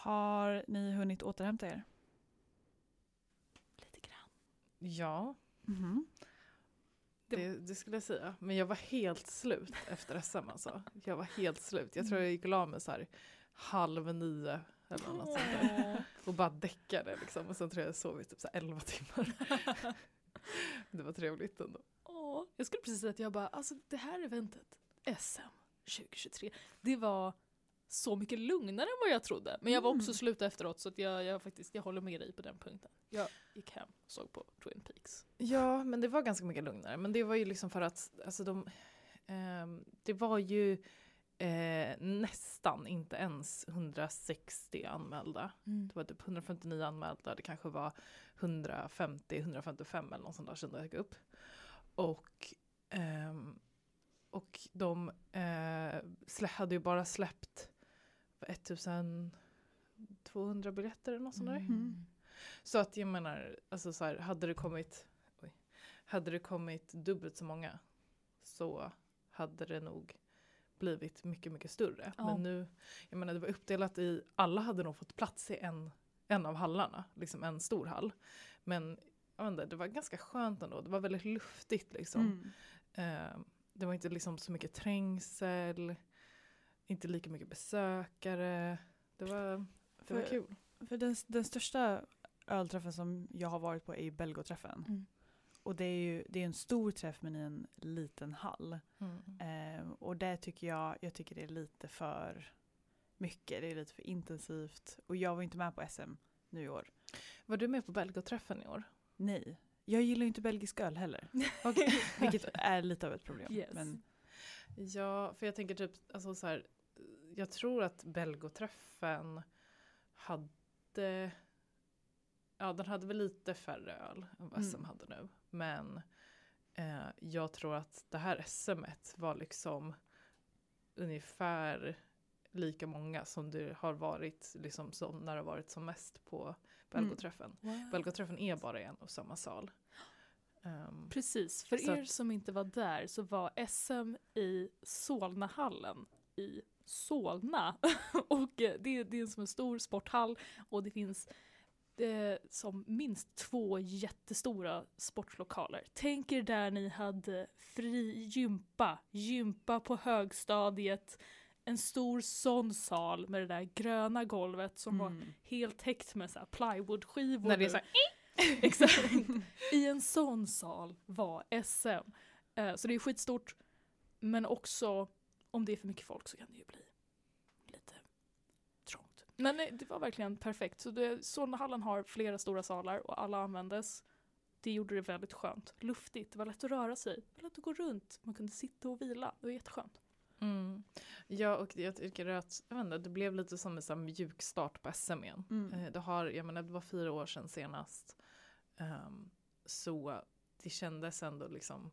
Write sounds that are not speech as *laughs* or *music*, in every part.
Har ni hunnit återhämta er? Lite grann. Ja, Mhm. det, det skulle jag säga. Men jag var helt slut efter SM alltså. Jag var helt slut. Jag tror jag gick och la mig så här halv nio eller något sånt där. Och bara däckade liksom. Och sen tror jag jag sov i typ så här elva timmar. *laughs* det var trevligt ändå. Åh, jag skulle precis säga att jag bara, alltså det här eventet, SM 2023, det var så mycket lugnare än vad jag trodde. Men jag var också Mm. slut efteråt så att jag, jag, faktiskt, jag håller med dig på den punkten. Jag gick hem och såg på Twin Peaks. Ja, men det var ganska mycket lugnare. Men det var ju liksom för att alltså de, ehm, det var ju eh, nästan inte ens 160 anmälda. Det var typ 159 anmälda, det kanske var 150-155 eller något sånt där som dök upp. Och, ehm, och de eh, hade ju bara släppt 1200 biljetter eller något sånt där. Mm. Så att jag menar, alltså så här, hade det kommit oj, hade det kommit dubbelt så många så hade det nog blivit mycket, mycket större. Ja. Men nu, jag menar det var uppdelat i, alla hade nog fått plats i en, en av hallarna, liksom en stor hall. Men jag inte, det var ganska skönt ändå, det var väldigt luftigt liksom. Mm. Eh, det var inte liksom så mycket trängsel, inte lika mycket besökare. Det var, det var För- kul. För den, den största ölträffen som jag har varit på är ju Belgoträffen. Mm. Och det är ju det är en stor träff men i en liten hall. Mm. Eh, och det tycker jag, jag tycker det är lite för mycket, det är lite för intensivt. Och jag var inte med på SM nu i år. Var du med på Belgoträffen i år? Nej, jag gillar ju inte belgisk öl heller. *laughs* Vilket är lite av ett problem. Yes. Men, Ja, för jag tänker typ, alltså så här, jag tror att Belgoträffen hade, ja den hade väl lite färre öl än vad SM Mm. hade nu. Men eh, jag tror att det här SM var liksom ungefär lika många som det har varit liksom som när det har varit som mest på Belgoträffen. Belgoträffen är bara en och samma sal. Ehm, Precis, för er att- som inte var där så var SM i Solnahallen i Solna. *laughs* och eh, det, det är som en stor sporthall och det finns eh, som minst två jättestora sportlokaler. Tänk er där ni hade fri gympa, gympa på högstadiet, en stor sån sal med det där gröna golvet som var mm. helt täckt med så här plywoodskivor. när det är så här, *laughs* *laughs* Exakt. I en sån sal var SM. Eh, så det är skitstort. Men också om det är för mycket folk så kan det ju bli lite trångt. Men eh, det var verkligen perfekt. Så det, Solnahallen har flera stora salar och alla användes. Det gjorde det väldigt skönt. Luftigt, det var lätt att röra sig. Det var lätt att gå runt. Man kunde sitta och vila. Det var jätteskönt. Mm. Ja, och jag tycker att jag vet inte, det blev lite som en här mjuk start på SM igen. Mm. Eh, Det, har, jag menar, det var fyra år sedan senast. Ehm, så det kändes ändå liksom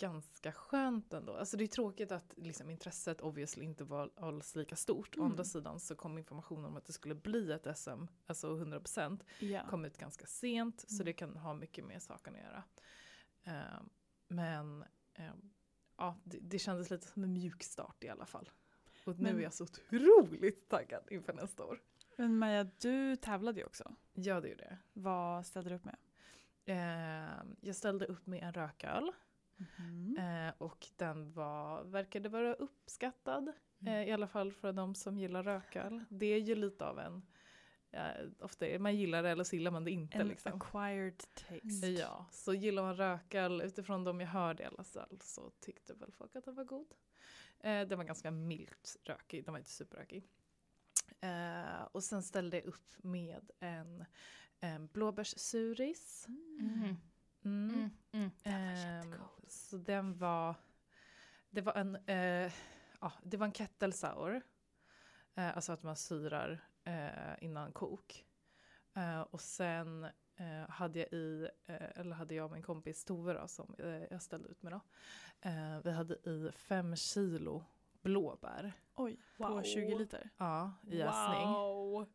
ganska skönt ändå. Alltså det är tråkigt att liksom, intresset obviously inte var alls lika stort. Å Mm. andra sidan så kom informationen om att det skulle bli ett SM, alltså 100%, Ja. kom ut ganska sent så Mm. det kan ha mycket med saken att göra. Ehm, men ehm, ja, det, det kändes lite som en mjuk start i alla fall. Och nu Men- är jag så otroligt taggad inför nästa år. Men Maja, du tävlade ju också. Ja, det gjorde jag. Vad ställde du upp med? Ehm, jag ställde upp med en rököl Mm. eh, och den var, verkade vara uppskattad. Eh, I alla fall för de som gillar rököl. Det är ju lite av en, eh, ofta är, man gillar det eller så gillar man det inte. En liksom. acquired taste. Ja, så gillar man rököl utifrån de jag hörde i alla fall så tyckte väl folk att den var god. Eh, den var ganska milt rökig, den var inte superrökig. Eh, och sen ställde jag upp med en, en blåbärssuris. Mm. Mm. Mm. Den var jättegod. Så den var, det var en, eh, ja, det var en kettle sour. Eh, alltså att man syrar eh, innan kok. Eh, och sen eh, hade jag i, eh, eller hade jag och min kompis Tove då, som eh, jag ställde ut med då. Eh, vi hade i fem kilo blåbär. Oj, på Wow. 20 liter. Ja, i jäsning. Wow!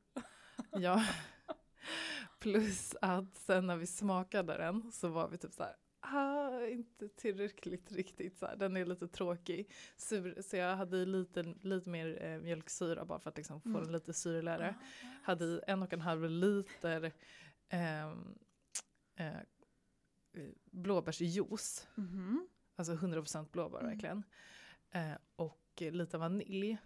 Ja. *laughs* Plus att sen när vi smakade den så var vi typ så här, ah, inte tillräckligt riktigt. Så här. Den är lite tråkig. Sur, så jag hade i lite, lite mer eh, mjölksyra bara för att liksom få Mm. den lite syrligare. Ah, Hade i en och en halv liter ehm, eh, blåbärsjuice. Mhm. Alltså 100% blåbär Mm. verkligen. Eh, och lite vanilj.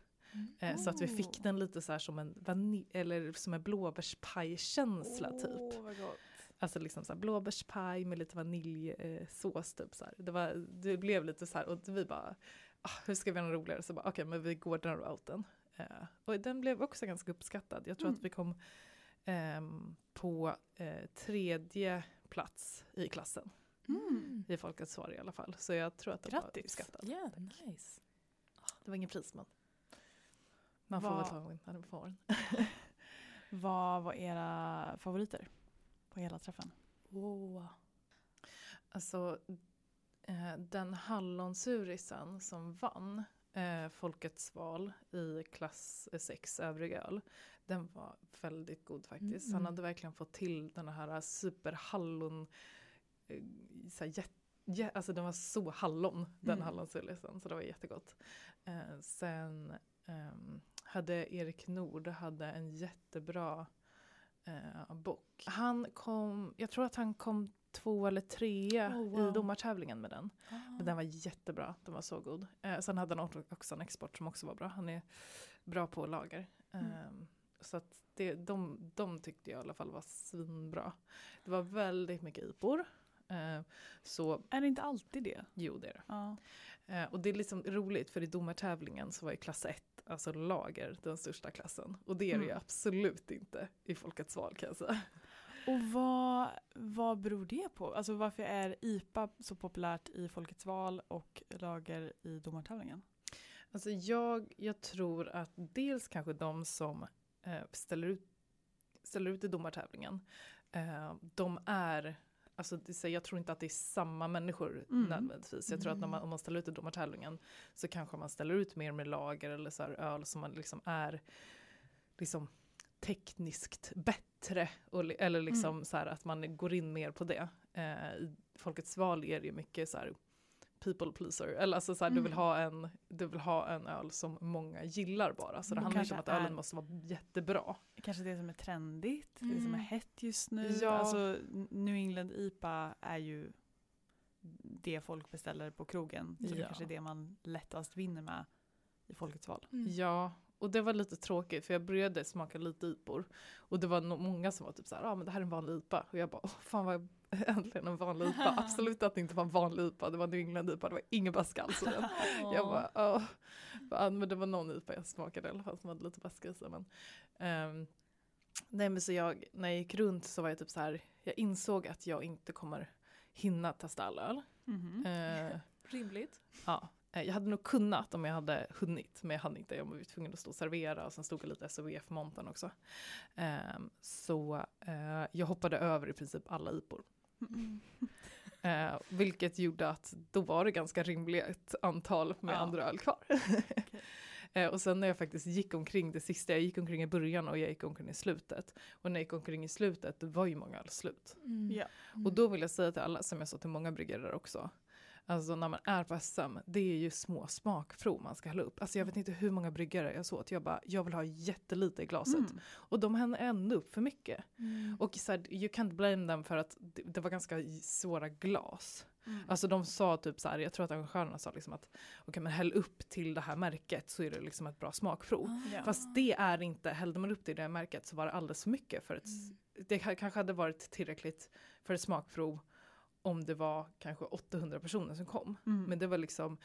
Eh, Så att vi fick Oh. den lite så här som en eller som en blåbärspajkänsla typ. Vad gott. Alltså liksom så här blåbärspaj med lite vaniljsås typ så här. Det, var, det blev lite så här och vi bara, ah, hur ska vi göra något roligare? Så bara okej men vi går den routen. Eh, och den blev också ganska uppskattad. Jag tror Mm. att vi kom ehm, på eh, tredje plats i klassen. Mm. I Folkets svar i alla fall. Så jag tror att det var uppskattad. Ja, nice. Det var ingen pris men man får Vad- väl ta en när man får den. *laughs* Vad var era favoriter på hela träffen? Åh. Alltså eh, den hallonsurisen som vann eh, Folkets val i klass 6 övrig öl. Den var väldigt god faktiskt. Mm. Han hade verkligen fått till den här superhallon. Eh, så här, jät, jä, alltså den var så hallon den Mm. hallonsurisen så det var jättegott. Eh, sen ehm, hade Erik Nord hade en jättebra eh, bock. Han kom, jag tror att han kom två eller trea Oh, wow. i domartävlingen med den. Ah. Men den var jättebra, den var så god. Eh, sen hade han också- en export som också var bra. Han är bra på lager. Mm. Ehm, så att det, de, de tyckte jag i alla fall var svinbra. Det var väldigt mycket IPor. Eh, så Är det inte alltid det? jo det är det. Ja. Eh, och det är liksom roligt för i domartävlingen så var ju klass 1, alltså lager, den största klassen. Och det är det ju Mm. absolut inte i Folkets val kan jag säga. Och vad, vad beror det på? Alltså varför är IPA så populärt i Folkets val och lager i domartävlingen? Alltså jag, jag tror att dels kanske de som eh, ställer, ut, ställer ut i domartävlingen, eh, de är Alltså det, jag tror inte att det är samma människor Mm. nödvändigtvis. Jag tror att när man, om man ställer ut i domartävlingen så kanske man ställer ut mer med lager eller så här öl som man liksom är liksom tekniskt bättre. Och, eller liksom Mm. så här att man går in mer på det. Eh, I Folkets val är det ju mycket så här people pleaser. Eller alltså så här, du, vill Mm. ha en, du vill ha en öl som många gillar bara. Så det Men handlar inte om att ölen är- måste vara jättebra. Kanske det som är trendigt, det som är Mm. hett just nu. Ja. Alltså New England IPA är ju det folk beställer på krogen. Så det Ja. kanske är det man lättast vinner med i Folkets val. Mm. Ja, och det var lite tråkigt för jag började smaka lite IPor. Och det var nog många som var typ så här, ja ah, men det här är en vanlig IPA. Och jag bara, åh fan vad *laughs* äntligen en vanlig IPA. *laughs* Absolut att det inte var en vanlig IPA, det var New England IPA, det var ingen baska alls i den. Jag bara. Ja, men det var någon IPA jag smakade i alla fall som hade lite baska i sig. Men, ehm, nej men så jag, när jag gick runt så var jag typ så här, jag insåg att jag inte kommer hinna testa all öl. Mhm. Eh, *laughs* Rimligt. Ja, jag hade nog kunnat om jag hade hunnit, men jag hann inte. Jag var tvungen att stå och servera och sen stod jag lite SOVF-montern också. Ehm, så eh, jag hoppade över i princip alla IPor. Mm. *laughs* Eh, vilket gjorde att då var det ganska rimligt antal med Ja. andra öl kvar. *laughs* *laughs* eh, och sen när jag faktiskt gick omkring det sista, jag gick omkring i början och jag gick omkring i slutet. Och när jag gick omkring i slutet, det var ju många öl slut. Mm. Ja. Och då vill jag säga till alla, som jag sa till många bryggerier där också, alltså när man är på SM, det är ju små smakprov man ska hälla upp. Alltså jag vet inte hur många bryggare jag såg att jag bara, jag vill ha jättelite i glaset. Mm. Och de hällde ändå upp för mycket. Mm. Och så här, you can't blame them för att det, det var ganska svåra glas. Mm. Alltså de sa typ så här, jag tror att arrangörerna sa liksom att okej men häll upp till det här märket så är det liksom ett bra smakprov. Ah. Ja. Fast det är inte, hällde man upp till det här märket så var det alldeles för mycket för ett, Mm. det ka- kanske hade varit tillräckligt för ett smakprov om det var kanske 800 personer som kom. Mm. Men det var liksom,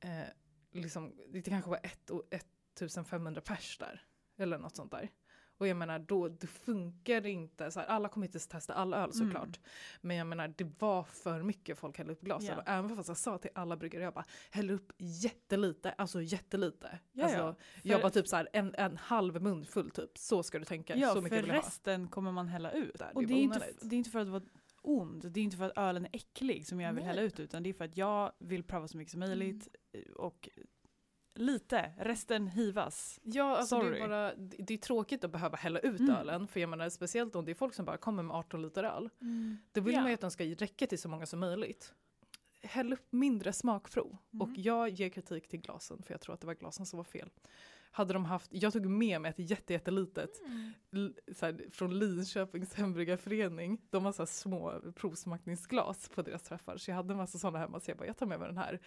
eh, liksom det kanske var ett och 1500 pers där. Eller något sånt där. Och jag menar då, det funkar inte, så här, alla kommer inte testa all öl såklart. Mm. Men jag menar det var för mycket folk hällde upp glas. Och Även fast jag sa till alla bryggare, jag bara häll upp jättelite, alltså jättelite. Ja, alltså, ja. jag För- bara typ så här, en, en halv mun full typ, så ska du tänka. Ja, så mycket för resten kommer man hälla ut. Där, det och det är, inte, det är inte för att vara ond, det är inte för att ölen är äcklig som jag vill Nej. hälla ut utan det är för att jag vill pröva så mycket som möjligt Mm. och lite, resten hivas. Ja, alltså det, Sorry. är bara, det det är tråkigt att behöva hälla ut Mm. ölen. För jag menar speciellt om det är folk som bara kommer med 18 liter öl. Då vill Ja. man ju att den ska räcka till så många som möjligt. Häll upp mindre smakprov. Och Mm. jag ger kritik till glasen för jag tror att det var glasen som var fel. Hade de haft, jag tog med mig ett jätte, jättelitet Mm. l- så här, från Linköpings hembryggarförening. De har så här små provsmakningsglas på deras träffar. Så jag hade en massa sådana hemma så jag bara jag tar med mig den här.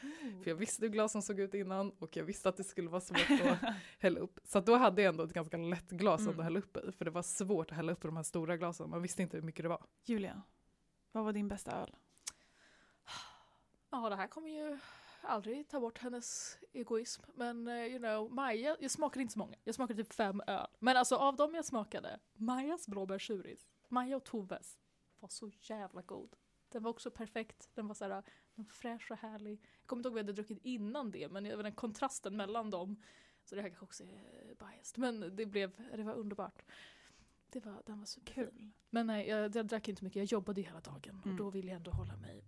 För jag visste hur glasen såg ut innan och jag visste att det skulle vara svårt att *laughs* hälla upp. Så att då hade jag ändå ett ganska lätt glas Mm. att hälla upp i. För det var svårt att hälla upp i de här stora glasen. Man visste inte hur mycket det var. Julia, vad var din bästa öl? Ja, det här kommer ju aldrig ta bort hennes egoism. Men eh, you know, Maja, jag smakade inte så många. Jag smakade typ fem öl. Men alltså av dem jag smakade, Majas blåbärsuris, Maja och Toves var så jävla god. Den var också perfekt. Den var så här, den var fräsch och härlig. Jag kommer inte ihåg vad jag hade druckit innan det, men jag vet, den kontrasten mellan dem. Så det här kanske också är biased. Men det, blev, det var underbart. Det var, den var superfin. Kul. Men nej, jag, jag drack inte mycket. Jag jobbade ju hela dagen Mm. och då ville jag ändå hålla mig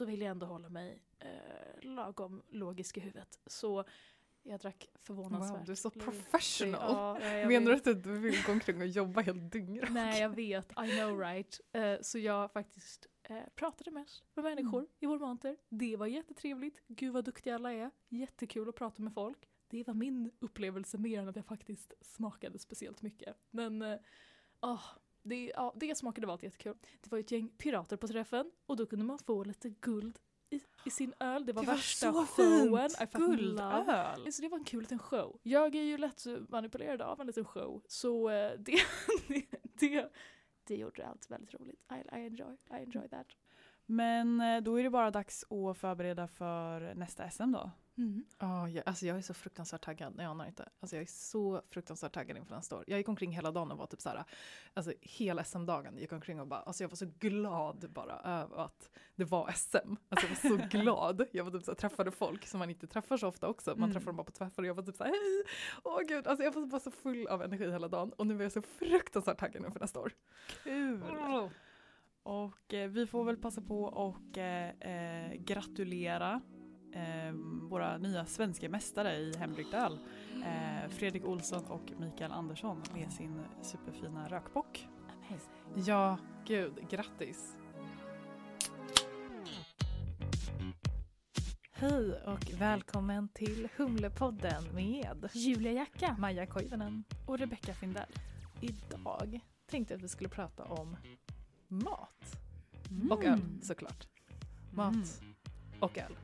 då ville jag ändå hålla mig eh, lagom logisk i huvudet. Så jag drack förvånansvärt. Wow, du är så professional. Ja, ja, Menar du att du vill gå omkring och jobba helt dyngrak? Nej, jag vet. I know right. Eh, så jag faktiskt eh, pratade mest med människor Mm. i vår monter. Det var jättetrevligt. Gud vad duktiga alla är. Jättekul att prata med folk. Det var min upplevelse mer än att jag faktiskt smakade speciellt mycket. Men eh, åh, det, ja, det smakade var jättekul. Det var ett gäng pirater på träffen och då kunde man få lite guld i, i sin öl. Det var, Det var värsta så showen. fint! Guldöl! så det var en kul liten show. Jag är ju lätt manipulerad av en liten show. Så eh, det, *laughs* det, det, det gjorde allt väldigt roligt. I, I, enjoy, I enjoy that. Men eh, då är det bara dags att förbereda för nästa SM då. Mm. Ja, jag, alltså jag är så fruktansvärt taggad, jag anar inte. Alltså jag är så fruktansvärt taggad inför nästa år. Jag gick omkring hela dagen och var typ så här, alltså hela SM-dagen gick omkring och bara, alltså jag var så glad bara över att det var SM. Alltså jag var så *laughs* glad. Jag var typ så här, träffade folk som man inte träffar så ofta också. Man Mm. träffar dem bara på träffar och jag var typ så här, hej! Åh gud, alltså jag var bara så full av energi hela dagen och nu är jag så fruktansvärt taggad inför nästa år. Kul! Och eh, vi får väl passa på och eh, eh, gratulera eh, våra nya svenska mästare i hembryggt öl. Eh, Fredrik Olsson och Mikael Andersson med sin superfina rökbock. Ja, gud, grattis. Hej och välkommen till Humlepodden med Julia Jacka. Maja Koivunen. Och Rebecca Findell. Idag tänkte jag att vi skulle prata om mat. Mm. Och öl såklart. Mat Mm. och öl.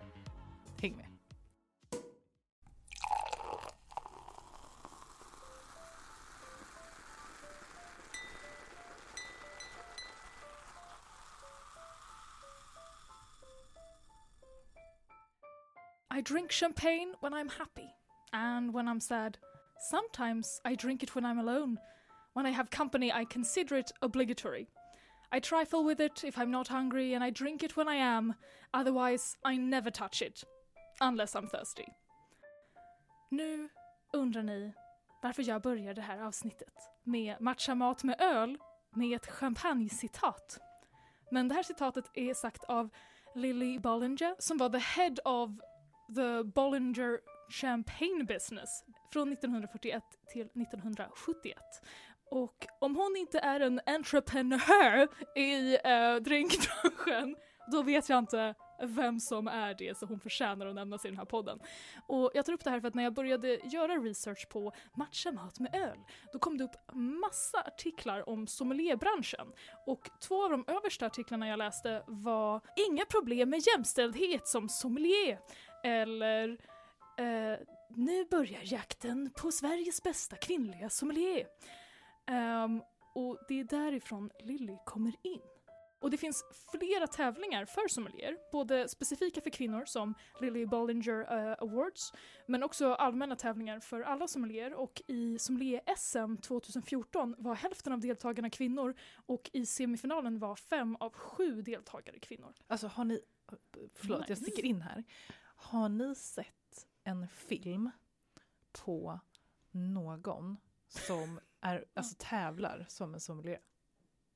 I drink champagne when I'm happy. And when I'm sad, sometimes I drink it when I'm alone. When I have company, I consider it obligatory. I trifle with it if I'm not hungry, and I drink it when I am. Otherwise, I never touch it. Unless I'm thirsty. Nu undrar ni varför jag börjar det här avsnittet med matchamat med öl med ett champagne-citat. Men det här citatet är sagt av Lily Bollinger som var the head of the Bollinger Champagne Business från 1941 till 1971. Och om hon inte är en entreprenör i eh, drinkbranschen, då vet jag inte vem som är det, så hon förtjänar att nämnas i den här podden. Och jag tar upp det här för att när jag började göra research på matcha mat med öl, då kom det upp massa artiklar om sommelierbranschen. Och två av de översta artiklarna jag läste var “Inga problem med jämställdhet som sommelier” eller eh, “Nu börjar jakten på Sveriges bästa kvinnliga sommelier”. Ehm, och det är därifrån Lilly kommer in. Och det finns flera tävlingar för sommelier, både specifika för kvinnor som Lily Bollinger eh, Awards, men också allmänna tävlingar för alla sommelier och i sommelier-SM 2014 var hälften av deltagarna kvinnor och i semifinalen var fem av sju deltagare kvinnor. Alltså har ni, förlåt jag Nice. sticker in här. Har ni sett en film på någon som är, *laughs* alltså, tävlar som en sommelier?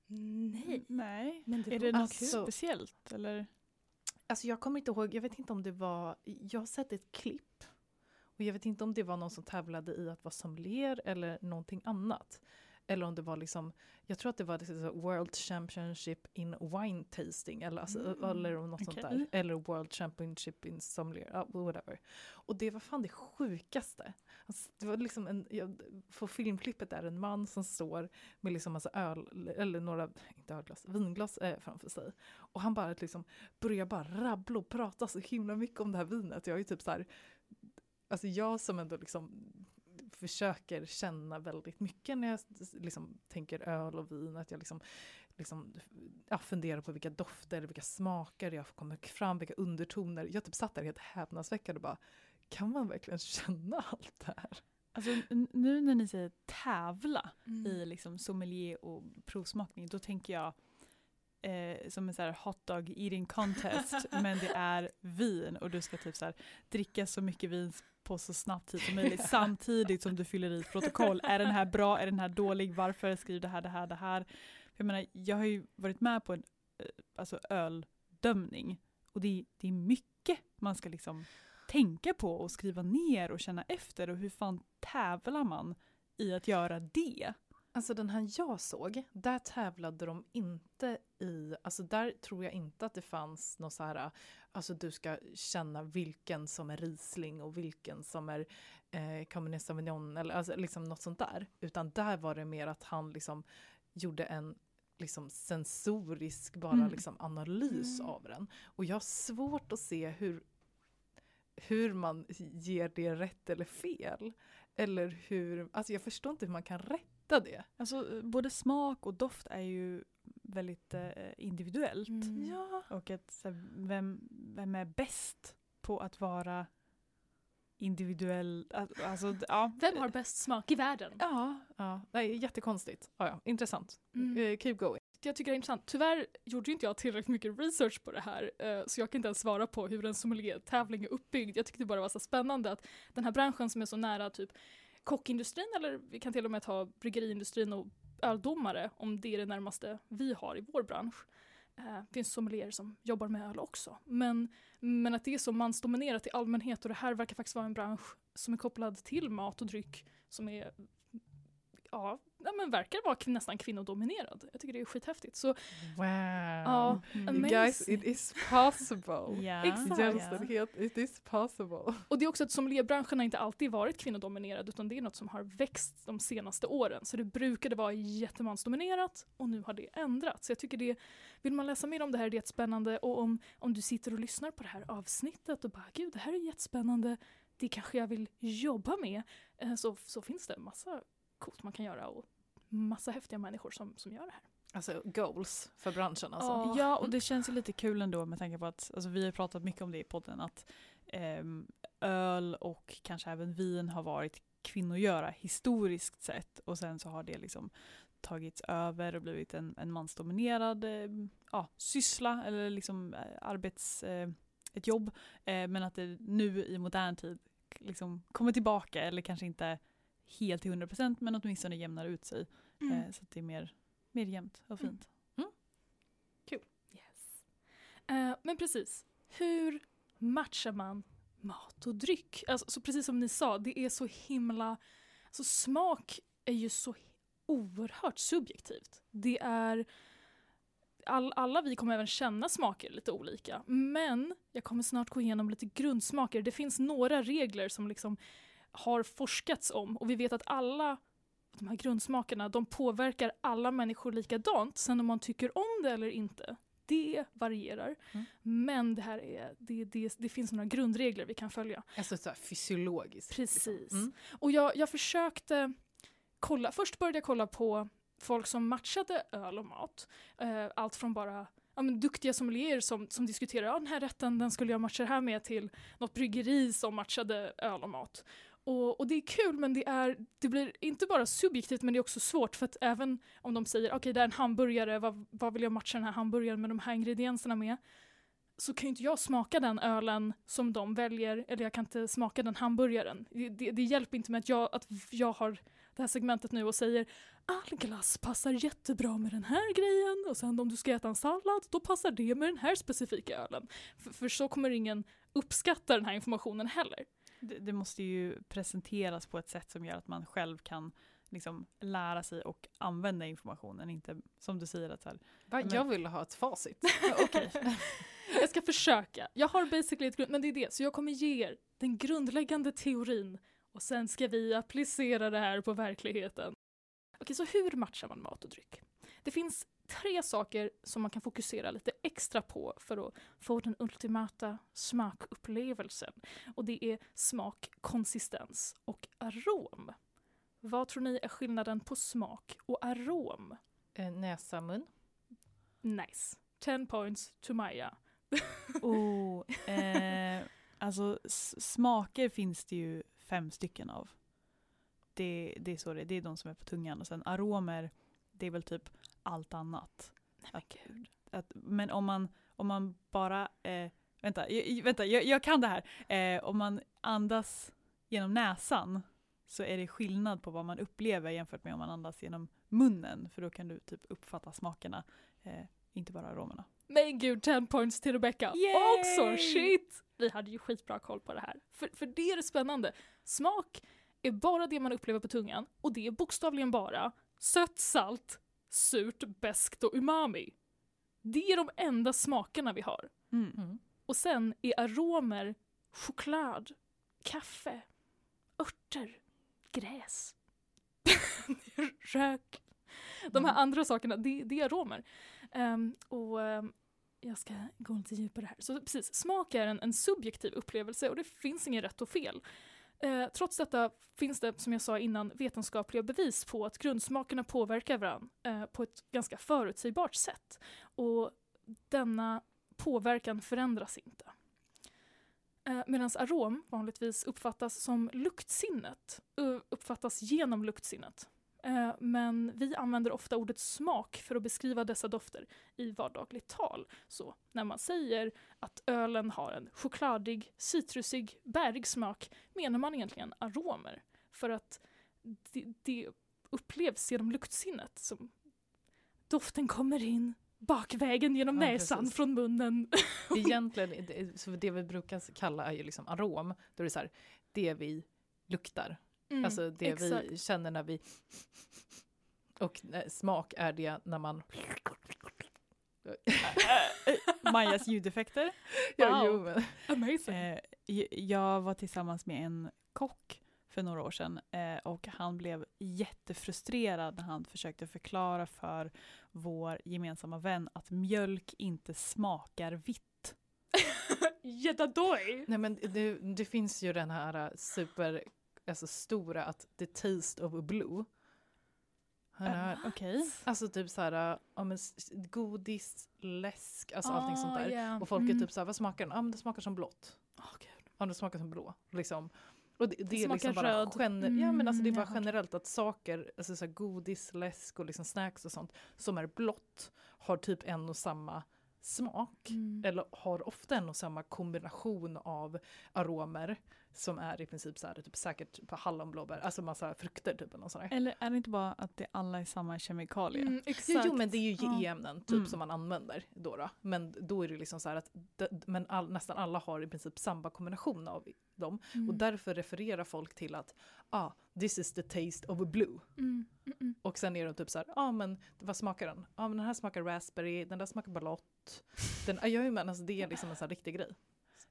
Nej. Nej. Men det Är det något Alltså- speciellt eller? Alltså jag kommer inte ihåg, jag vet inte om det var, jag har sett ett klipp. Och Och jag vet inte om det var någon som tävlade i att vara sommelier eller någonting annat. Eller om det var liksom, jag tror att det var liksom World Championship in Wine Tasting eller, alltså, Mm, eller något sånt okej. där. Eller World Championship in Sommelier, whatever. Och det var fan det sjukaste. Alltså, det var liksom en, jag, på filmklippet är en man som står med liksom massa öl, eller några, inte ölglas, vinglas eh, framför sig. Och han bara liksom börjar bara rabbla och prata så himla mycket om det här vinet. Jag är ju typ så här, alltså jag som ändå liksom försöker känna väldigt mycket när jag liksom tänker öl och vin, att jag liksom, liksom ja, funderar på vilka dofter, vilka smaker jag kommer fram, vilka undertoner. Jag typ satt där helt häpnadsväckad och bara, kan man verkligen känna allt det här? Alltså, nu när ni säger tävla Mm. i liksom sommelier och provsmakning, då tänker jag eh, som en så här hot dog eating contest, *laughs* men det är vin och du ska typ så här, dricka så mycket vin på så snabb tid som möjligt *laughs* samtidigt som du fyller i ett protokoll. Är den här bra? Är den här dålig? Varför? Skriv det här, det här, det här. Jag menar, jag har ju varit med på en eh, alltså öldömning och det, det är mycket man ska liksom tänka på och skriva ner och känna efter och hur fan tävlar man i att göra det? Alltså den här jag såg, där tävlade de inte i, alltså där tror jag inte att det fanns något så här, alltså du ska känna vilken som är Riesling och vilken som är eh, Cabernet Sauvignon eller alltså liksom något sånt där. Utan där var det mer att han liksom gjorde en liksom sensorisk bara Mm. liksom analys Mm. av den. Och jag har svårt att se hur, hur man ger det rätt eller fel. Eller hur, alltså jag förstår inte hur man kan rätta det. Alltså både smak och doft är ju väldigt eh, individuellt. Mm. Ja. Och att, så här, vem, vem är bäst på att vara individuell? Al- Alltså, ja. Vem har bäst smak i världen? Ja, ja. Nej, jättekonstigt. Ja, ja. Intressant. Mm. Eh, keep going. Jag tycker det är intressant. Tyvärr gjorde inte jag tillräckligt mycket research på det här eh, så jag kan inte ens svara på hur en sommelier-tävling är uppbyggd. Jag tyckte bara det var så spännande att den här branschen som är så nära typ kockindustrin eller vi kan till och med ta bryggeriindustrin och öldomare om det är det närmaste vi har i vår bransch. Eh, det finns sommelierer som jobbar med öl också. Men, men att det är så mansdominerat i allmänhet och det här verkar faktiskt vara en bransch som är kopplad till mat och dryck som är ja, ja men verkar vara nästan kvinnodominerad. Jag tycker det är skithäftigt. Så Wow. Ja, Mm. Guys, it is possible. *laughs* Ja, Exakt. Jämställdhet, it is possible. Och det är också att sommelierbranschen har inte alltid varit kvinnodominerad utan det är något som har växt de senaste åren. Så det brukade vara jättemansdominerat och nu har det ändrats. Så jag tycker det, vill man läsa mer om det här är det jättespännande och om, om du sitter och lyssnar på det här avsnittet och bara gud det här är jättespännande, det kanske jag vill jobba med. eh, Så, så finns det massa coolt man kan göra och massa häftiga människor som, som gör det här. Alltså goals för branschen alltså. Ja. Ja, och det känns ju lite kul ändå med tanke på att alltså, vi har pratat mycket om det i podden att ehm, öl och kanske även vin har varit kvinnogöra historiskt sett och sen så har det liksom tagits över och blivit en, en mansdominerad eh, ja, syssla eller liksom eh, arbets, eh, ett jobb eh, men att det nu i modern tid liksom kommer tillbaka eller kanske inte helt till 100% men åtminstone jämnar ut sig eh, så att det är mer, mer jämnt och Mm. fint. Yes. Eh, men precis, hur matchar man mat och dryck? Alltså, så precis som ni sa, det är så himla... Alltså, smak är ju så oerhört subjektivt. Det är... All, alla vi kommer även känna smaker lite olika. Men jag kommer snart gå igenom lite grundsmaker. Det finns några regler som liksom har forskats om och vi vet att alla de här grundsmakerna de påverkar alla människor likadant. Sen om man tycker om det eller inte, det varierar. Mm. Men det här är, det, det, det finns några grundregler vi kan följa. Alltså så här fysiologiskt. Precis. Mm. Och jag, jag försökte kolla, först började jag kolla på folk som matchade öl och mat. Eh, allt från bara ja, men duktiga sommelierer som, som diskuterar ja, den här rätten den skulle jag matcha det här med till något bryggeri som matchade öl och mat. Och, och det är kul men det, är, det blir inte bara subjektivt men det är också svårt för att även om de säger okej det är en hamburgare, vad, vad vill jag matcha den här hamburgaren med de här ingredienserna med? Så kan ju inte jag smaka den ölen som de väljer eller jag kan inte smaka den hamburgaren. Det, det, det hjälper inte med att jag, att jag har det här segmentet nu och säger all glass passar jättebra med den här grejen och sen om du ska äta en sallad då passar det med den här specifika ölen. För, för så kommer ingen uppskatta den här informationen heller. Det, det måste ju presenteras på ett sätt som gör att man själv kan liksom lära sig och använda informationen. Inte som du säger att så här, Va? men- Jag vill ha ett facit. *laughs* *laughs* okej. Jag ska försöka. Jag har basically ett grund, men det är det. Så jag kommer ge er den grundläggande teorin och sen ska vi applicera det här på verkligheten. Okej, så hur matchar man mat och dryck? Det finns tre saker som man kan fokusera lite extra på för att få den ultimata smakupplevelsen. Och det är smak, konsistens och arom. Vad tror ni är skillnaden på smak och arom? Eh, näsa, mun. Nice. 10 points to Maja. *laughs* Oh, eh, alltså smaker finns det ju fem stycken av. Det, det är så det det är de som är på tungan. Och sen aromer, det är väl typ allt annat. Att, att, men om man, om man bara, eh, vänta, jag, vänta jag, jag kan det här. Eh, om man andas genom näsan så är det skillnad på vad man upplever jämfört med om man andas genom munnen. För då kan du typ uppfatta smakerna, eh, inte bara aromerna. Men gud, 10 points till Rebecca. Yay! Också shit! Vi hade ju skitbra koll på det här. För, för det är det spännande. Smak är bara det man upplever på tungan och det är bokstavligen bara sött, salt, surt, beskt och umami. Det är de enda smakerna vi har. Mm. Mm. Och sen är aromer choklad, kaffe, örter, gräs, *laughs* rök. De här Mm. andra sakerna, det, det är aromer. Ehm, och ehm, jag ska gå lite djupare här. Så precis, smak är en, en subjektiv upplevelse och det finns inget rätt och fel. Eh, trots detta finns det, som jag sa innan, vetenskapliga bevis på att grundsmakerna påverkar varandra eh, på ett ganska förutsägbart sätt. Och denna påverkan förändras inte. Eh, Medan arom vanligtvis uppfattas som luktsinnet, eh, uppfattas genom luktsinnet. Eh, Men vi använder ofta ordet smak för att beskriva dessa dofter i vardagligt tal. Så när man säger att ölen har en chokladig, citrusig, bärig smak menar man egentligen aromer. För att det, det upplevs genom luktsinnet. Som doften kommer in bakvägen genom Ja, näsan precis. från munnen. *laughs* Egentligen, så det vi brukar kalla är ju liksom arom. Då är det så här, det vi luktar. Mm, alltså det vi exakt. känner när vi... Och eh, smak är det när man... *laughs* Majas ljudeffekter. Ja, Wow. jo, men, Amazing. Eh, j- jag var tillsammans med en kock för några år sedan eh, och han blev jättefrustrerad när han försökte förklara för vår gemensamma vän att mjölk inte smakar vitt. *laughs* Jättadoj! nej men det, det finns ju den här eh, alltså stora, att the taste of blue. Han har, Okej. Alltså typ så här, ja, men godis, läsk, alltså allting sånt där. yeah. Och folk är Mm. typ så här, vad smakar den? Ja men det smakar som blått. Åh, gud. Ja det smakar som blå. Liksom. Och det, det är smakar liksom bara, gener- ja, men alltså det är Mm, bara jaha. generellt att saker, alltså så här godis, läsk och liksom snacks och sånt som är blått har typ en och samma smak. Mm. Eller har ofta en och samma kombination av aromer som är i princip så här, typ säkert på hallonblåbär, alltså massa frukter typ. eller något sånt där. Eller är det inte bara att det alla är samma kemikalier? Mm, exakt. Jo, men det är ju. GE-ämnen typ Mm. som man använder då, då. Men då är det liksom så här att men all, nästan alla har i princip samma kombination av dem. Mm. Och därför refererar folk till att ah, this is the taste of blue. Mm, mm. Och sen är de typ så här, ah, men vad smakar den? Ah, men den här smakar raspberry, den där smakar blått. Den, ja men alltså det är liksom en sån riktig grej.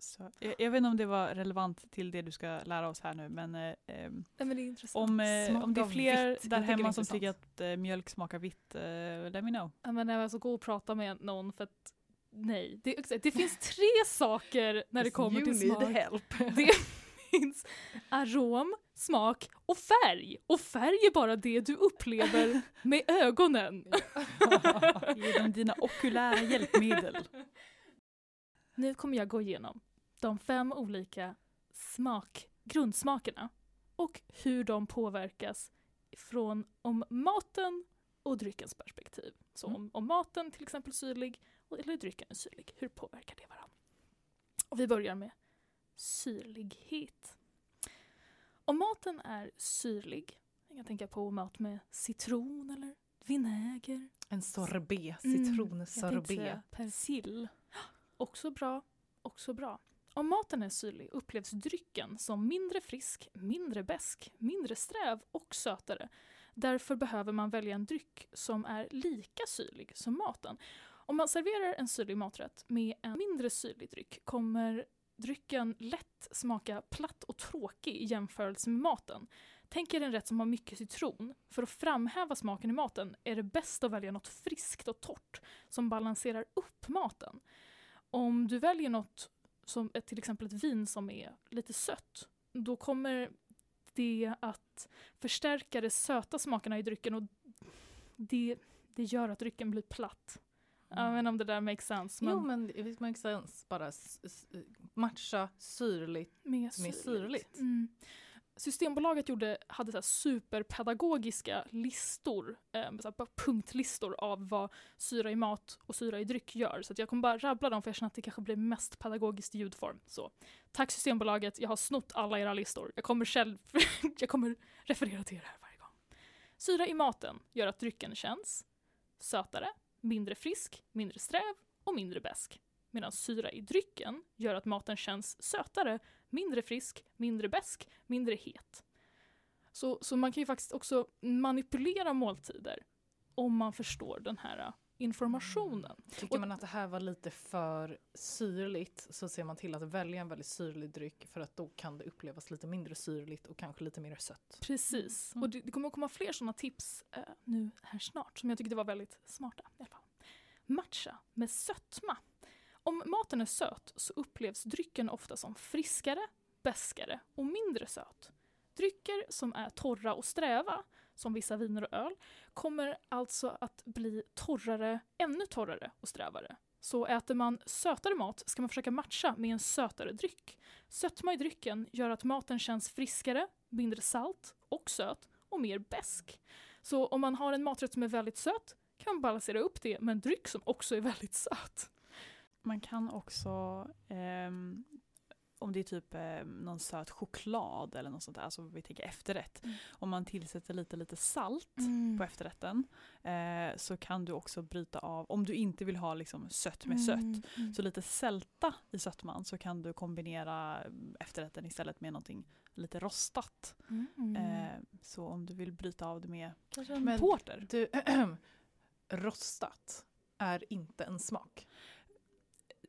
Så, jag, jag vet inte om det var relevant till det du ska lära oss här nu men eh, ehm, men det om, eh, om det är fler vitt, där det hemma som tycker att eh, mjölk smakar vitt, eh, let me know. Ja, men när jag så gå och prata med någon för att nej, det, det finns tre saker när det kommer you till need smak. help. Det *laughs* finns arom, smak och färg. Och färg är bara det du upplever *laughs* med ögonen. Ge dem dina okulära hjälpmedel. Nu kommer jag gå igenom de fem olika smak, grundsmakerna och hur de påverkas från om maten och dryckens perspektiv. Så Mm. om, om maten till exempel syrlig och- eller drycken är syrlig, hur påverkar det varandra? Och vi börjar med syrlighet. Om maten är syrlig, jag kan tänka på mat med citron eller vinäger, En sorbet, Mm, citronsorbet. persill. Också bra, också bra. Om maten är syrlig upplevs drycken som mindre frisk, mindre besk, mindre sträv och sötare. Därför behöver man välja en dryck som är lika syrlig som maten. Om man serverar en syrlig maträtt med en mindre syrlig dryck kommer drycken lätt smaka platt och tråkig i jämförelse med maten. Tänk er en rätt som har mycket citron. För att framhäva smaken i maten är det bäst att välja något friskt och torrt som balanserar upp maten. Om du väljer något som ett- till exempel ett vin som är lite sött, då kommer det att förstärka de söta smakerna i drycken och det, det gör att drycken blir platt. Vet inte om det där makes sense, men, Jo men it makes sense. Bara matcha syrligt. mer syrligt. syrligt. Mm. Systembolaget gjorde, hade så superpedagogiska listor, eh, så punktlistor av vad syra i mat och syra i dryck gör. Så jag kommer bara rabbla dem för jag känner att det kanske blir mest pedagogiskt ljudform. Så, tack Systembolaget, jag har snott alla era listor. Jag kommer själv *laughs* jag kommer referera till er här varje gång. Syra i maten gör att drycken känns sötare, mindre frisk, mindre sträv och mindre besk. Medan syra i drycken gör att maten känns sötare, mindre frisk, mindre besk, mindre het. Så, så man kan ju faktiskt också manipulera måltider om man förstår den här informationen. Tycker Och- man att det här var lite för syrligt så ser man till att välja en väldigt syrlig dryck för att då kan det upplevas lite mindre syrligt och kanske lite mer sött. Precis. Mm. Och det, det kommer att komma fler sådana tips eh, nu här snart som jag tyckte var väldigt smarta. I alla fall. Matcha med sötma. Om maten är söt så upplevs drycken ofta som friskare, beskare och mindre söt. Drycker som är torra och sträva, som vissa viner och öl, kommer alltså att bli torrare, ännu torrare och strävare. Så äter man sötare mat ska man försöka matcha med en sötare dryck. Sötma i drycken gör att maten känns friskare, mindre salt och söt och mer besk. Så om man har en maträtt som är väldigt söt kan man balansera upp det med en dryck som också är väldigt söt. Man kan också, eh, om det är typ eh, någon söt choklad eller något sånt där, alltså vi tänker efterrätt. Mm. Om man tillsätter lite, lite salt på efterrätten eh, så kan du också bryta av, om du inte vill ha liksom sött med sött, Mm. så lite sälta i sötman så kan du kombinera mm, efterrätten istället med någonting lite rostat. Mm. Eh, så om du vill bryta av det med kanske porter. Du, *clears throat* rostat är inte en smak.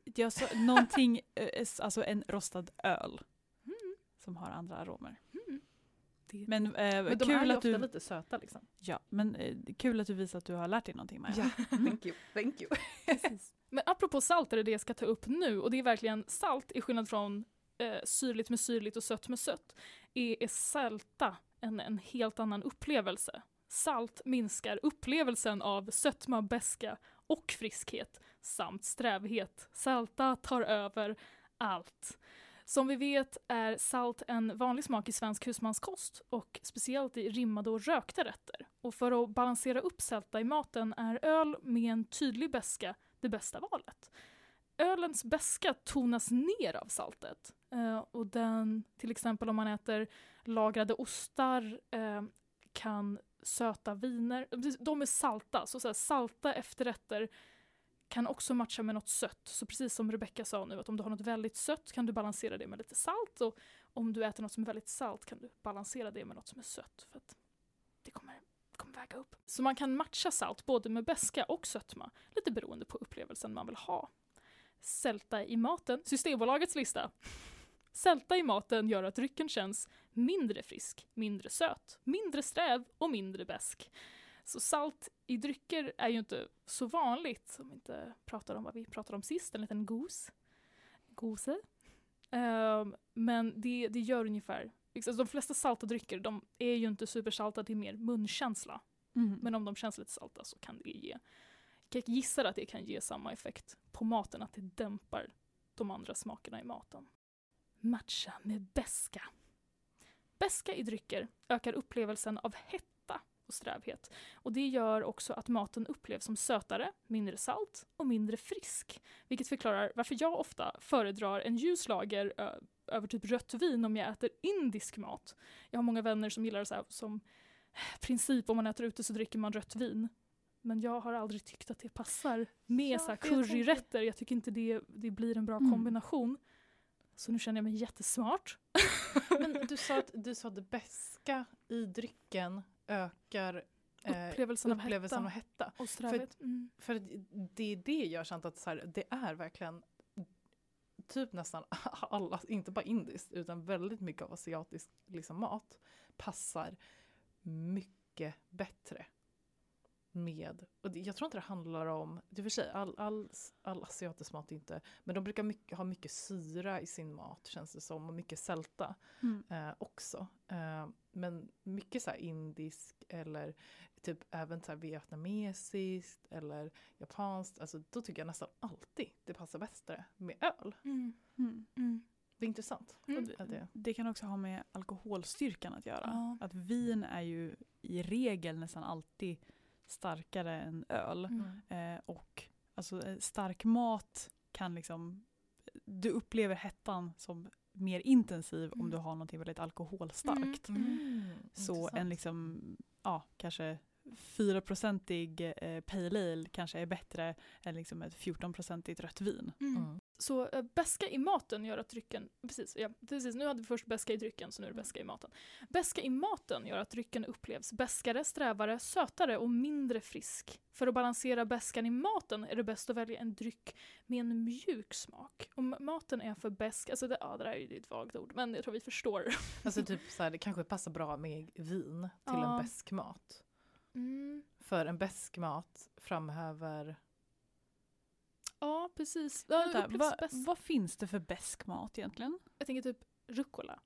Jag sa någonting, eh, alltså en rostad öl Mm. som har andra aromer. Mm. Men, eh, Men de är kul, ju att ofta du, lite söta liksom. ja, men eh, kul att du visar att du har lärt dig någonting Maja. *laughs* thank you. Thank you. Men apropå salt är det det jag ska ta upp nu och det är verkligen salt i skillnad från eh, syrligt med syrligt och sött med sött är, är sälta en, en helt annan upplevelse. Salt minskar upplevelsen av sötma, beska och friskhet samt strävhet. Salta tar över allt. Som vi vet är salt en vanlig smak i svensk husmanskost och speciellt i rimmade och rökta rätter. Och för att balansera upp sälta i maten är öl med en tydlig beska det bästa valet. Ölens beska tonas ner av saltet. Eh, och den, till exempel om man äter lagrade ostar eh, kan söta viner, de är salta, så, så här, salta efterrätter kan också matcha med något sött. Så precis som Rebecca sa nu, att om du har något väldigt sött kan du balansera det med lite salt och om du äter något som är väldigt salt kan du balansera det med något som är sött. För att det kommer, kommer väga upp. Så man kan matcha salt både med beska och sötma, lite beroende på upplevelsen man vill ha. Sälta i maten, Systembolagets lista. Sälta i maten gör att drycken känns mindre frisk, mindre söt, mindre sträv och mindre besk. Så salt i drycker är ju inte så vanligt, om vi inte pratar om vad vi pratade om sist, en liten gos. Gose. Ehm, men det, det gör ungefär, liksom, de flesta salta drycker de är ju inte supersalta, det är mer munkänsla. Mm. Men om de känns lite salta så kan det ge, jag gissar att det kan ge samma effekt på maten, att det dämpar de andra smakerna i maten. Matcha med beska. Beska i drycker ökar upplevelsen av hetta och strävhet. Och det gör också att maten upplevs som sötare, mindre salt och mindre frisk. Vilket förklarar varför jag ofta föredrar en ljus lager över typ rött vin om jag äter indisk mat. Jag har många vänner som gillar så här, som princip om man äter ute så dricker man rött vin. Men jag har aldrig tyckt att det passar med Ja, så för jag curryrätter. Jag tycker inte det, det blir en bra Mm. kombination. Så nu känner jag mig jättesmart. Men du sa att, du sa det beska i drycken ökar eh, Upplevelsen av upplevelsen av hetta. hetta. Och strävhet. Mm. För det är det jag känt att så här, det är verkligen typ nästan *laughs* alla, inte bara indiskt, utan väldigt mycket av asiatisk liksom, mat passar mycket bättre med, och jag tror inte det handlar om, det är för sig, all, all, all asiatisk mat inte, men de brukar mycket, ha mycket syra i sin mat känns det som, och mycket sälta Mm. eh, också. Eh, men mycket så här indisk eller typ även så vietnamesiskt eller japanskt, alltså då tycker jag nästan alltid det passar bättre med öl. Mm. Mm. Mm. Det är intressant. Mm. Det, Det kan också ha med alkoholstyrkan att göra. Ja. Att vin är ju i regel nästan alltid starkare än öl. Mm. Eh, och alltså, eh, stark mat kan liksom, du upplever hettan som mer intensiv om Mm. du har någonting väldigt alkoholstarkt. Mm. Så intressant. en liksom, ja, kanske 4-procentig eh, pale ale kanske är bättre än liksom ett 14-procentigt rött vin. Mm. Så äh, beska i maten gör att drycken, precis, ja, precis, nu hade vi först beska i drycken så nu är det beska i maten. Beska i maten gör att drycken upplevs beskare, strävare, sötare och mindre frisk. För att balansera beskan i maten är det bäst att välja en dryck med en mjuk smak. Om maten är för besk, alltså det, ja, det där är ju ett vagt ord, men jag tror vi förstår. *laughs* Alltså typ så här, det kanske passar bra med vin till Ja. en besk mat. Mm. För en besk mat framhäver Ja, precis. Vänta, vad, vad finns det för besk mat egentligen? Jag tänker typ rucola.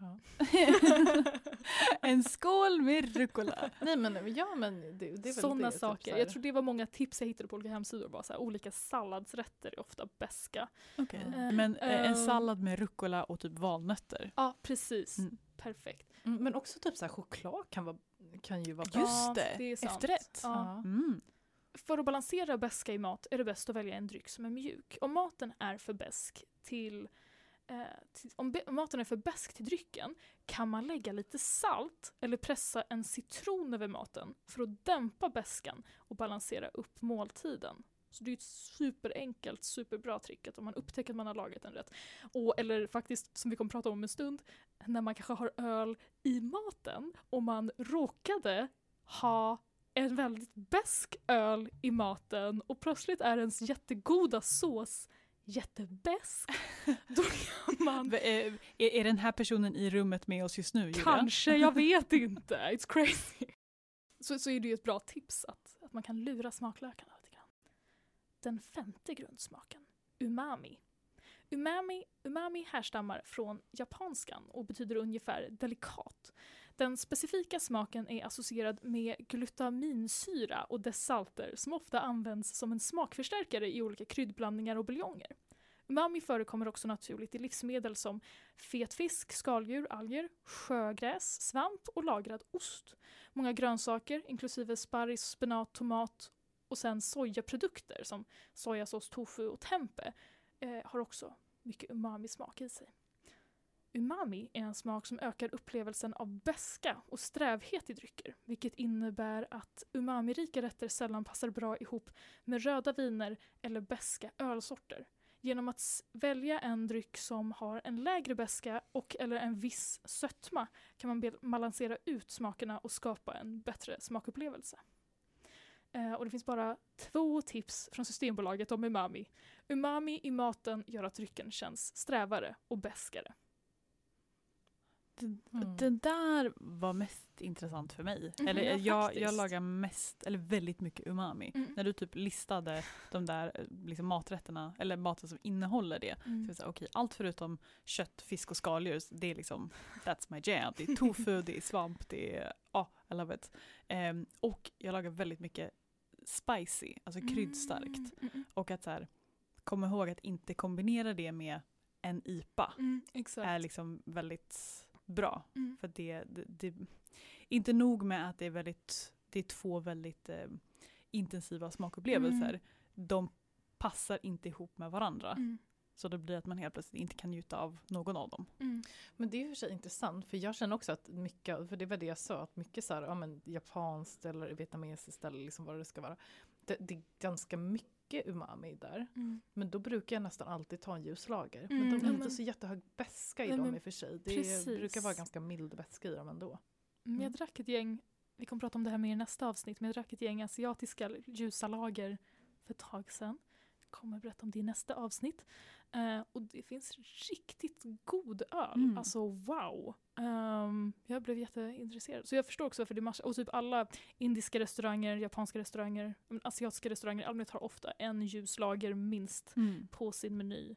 ja. *laughs* en skål med rucola. Nej men ja men det, det är Sådana typ saker. jag tror det var många tips jag hittade på olika hemsidor. Bara så här, olika salladsrätter är ofta beska. Okej. Mm. Men eh, en Ehm. sallad med rucola och typ valnötter. Ja, precis. Mm. Perfekt. Mm, Men också typ så här, choklad kan, vara, kan ju vara bra. Just det, det efterrätt. Ja. Mm. För att balansera beska i mat är det bäst att välja en dryck som är mjuk. Om maten är för besk till, eh, till om, om maten är för bäsk till drycken kan man lägga lite salt eller pressa en citron över maten för att dämpa beskan och balansera upp måltiden. Så det är ett superenkelt, superbra trick att om man upptäcker att man har lagat en rätt. Och, eller faktiskt, som vi kommer prata om en stund, när man kanske har öl i maten och man råkade ha en väldigt besk öl i maten och plötsligt är ens jättegoda sås jättebesk. Då kan *laughs* man eh, Är, är den här personen i rummet med oss just nu, Julia? kanske, jag *laughs* vet inte, it's crazy. Så, så är det ju ett bra tips att, att man kan lura smaklökarna lite grann. Den femte grundsmaken, umami. Umami, umami härstammar från japanskan och betyder ungefär delikat. Den specifika smaken är associerad med glutaminsyra och dess salter som ofta används som en smakförstärkare i olika kryddblandningar och buljonger. Umami förekommer också naturligt i livsmedel som fet fisk, skaldjur, alger, sjögräs, svamp och lagrad ost. Många grönsaker, inklusive sparris, spenat, tomat och sen sojaprodukter som sojasås, tofu och tempe eh, har också mycket umami-smak i sig. Umami är en smak som ökar upplevelsen av beska och strävhet i drycker, vilket innebär att umamirika rätter sällan passar bra ihop med röda viner eller beska ölsorter. Genom att välja en dryck som har en lägre beska och eller en viss sötma kan man balansera ut smakerna och skapa en bättre smakupplevelse. Eh, och det finns bara två tips från Systembolaget om umami. Umami i maten gör att drycken känns strävare och beskare. Mm. den där var mest intressant för mig. Mhm, eller ja, jag, jag faktiskt. lagar mest, eller väldigt mycket umami. Mm. När du typ listade de där eh, liksom maträtterna, eller maten som innehåller det. Så Mm. jag sa, okej, allt förutom kött, fisk och skaldjur, det är liksom, that's my jam. Det är tofu, det är svamp, det är, ja, I love it. Ehm, och jag lagar väldigt mycket spicy, alltså kryddstarkt. Mm, mm, Och att så här, komma ihåg att inte kombinera det med en IPA mm, exakt. är liksom väldigt bra. Mm. För det, det, det inte nog med att det är väldigt, det är två väldigt eh, intensiva smakupplevelser. Mm. De Passar inte ihop med varandra. Mm. Så det blir att man helt plötsligt inte kan njuta av någon av dem. Mm. Men det är och för sig intressant för jag känner också att mycket, för det var det jag sa, att mycket så här, ja men japanskt eller vietnamesiskt eller liksom vad det ska vara. Det, det är ganska mycket mycket umami där. Mm. Men då brukar jag nästan alltid ta en ljus lager. Mm, men de är inte men- så jättehög beska i dem men i och för sig. Det precis. brukar vara ganska mild beska i dem ändå. Men jag Mm. drack ett gäng, vi kommer prata om det här mer i nästa avsnitt, men jag drack ett gäng asiatiska ljusa lager för ett tag sedan. Kommer berätta om det i nästa avsnitt. Eh, och det finns riktigt god öl. Mm. Alltså wow. Ehm, jag blev jätteintresserad. Så jag förstår också varför det massa, och typ alla indiska restauranger, japanska restauranger, asiatiska restauranger allmänhet har ofta en ljuslager minst Mm. på sin meny.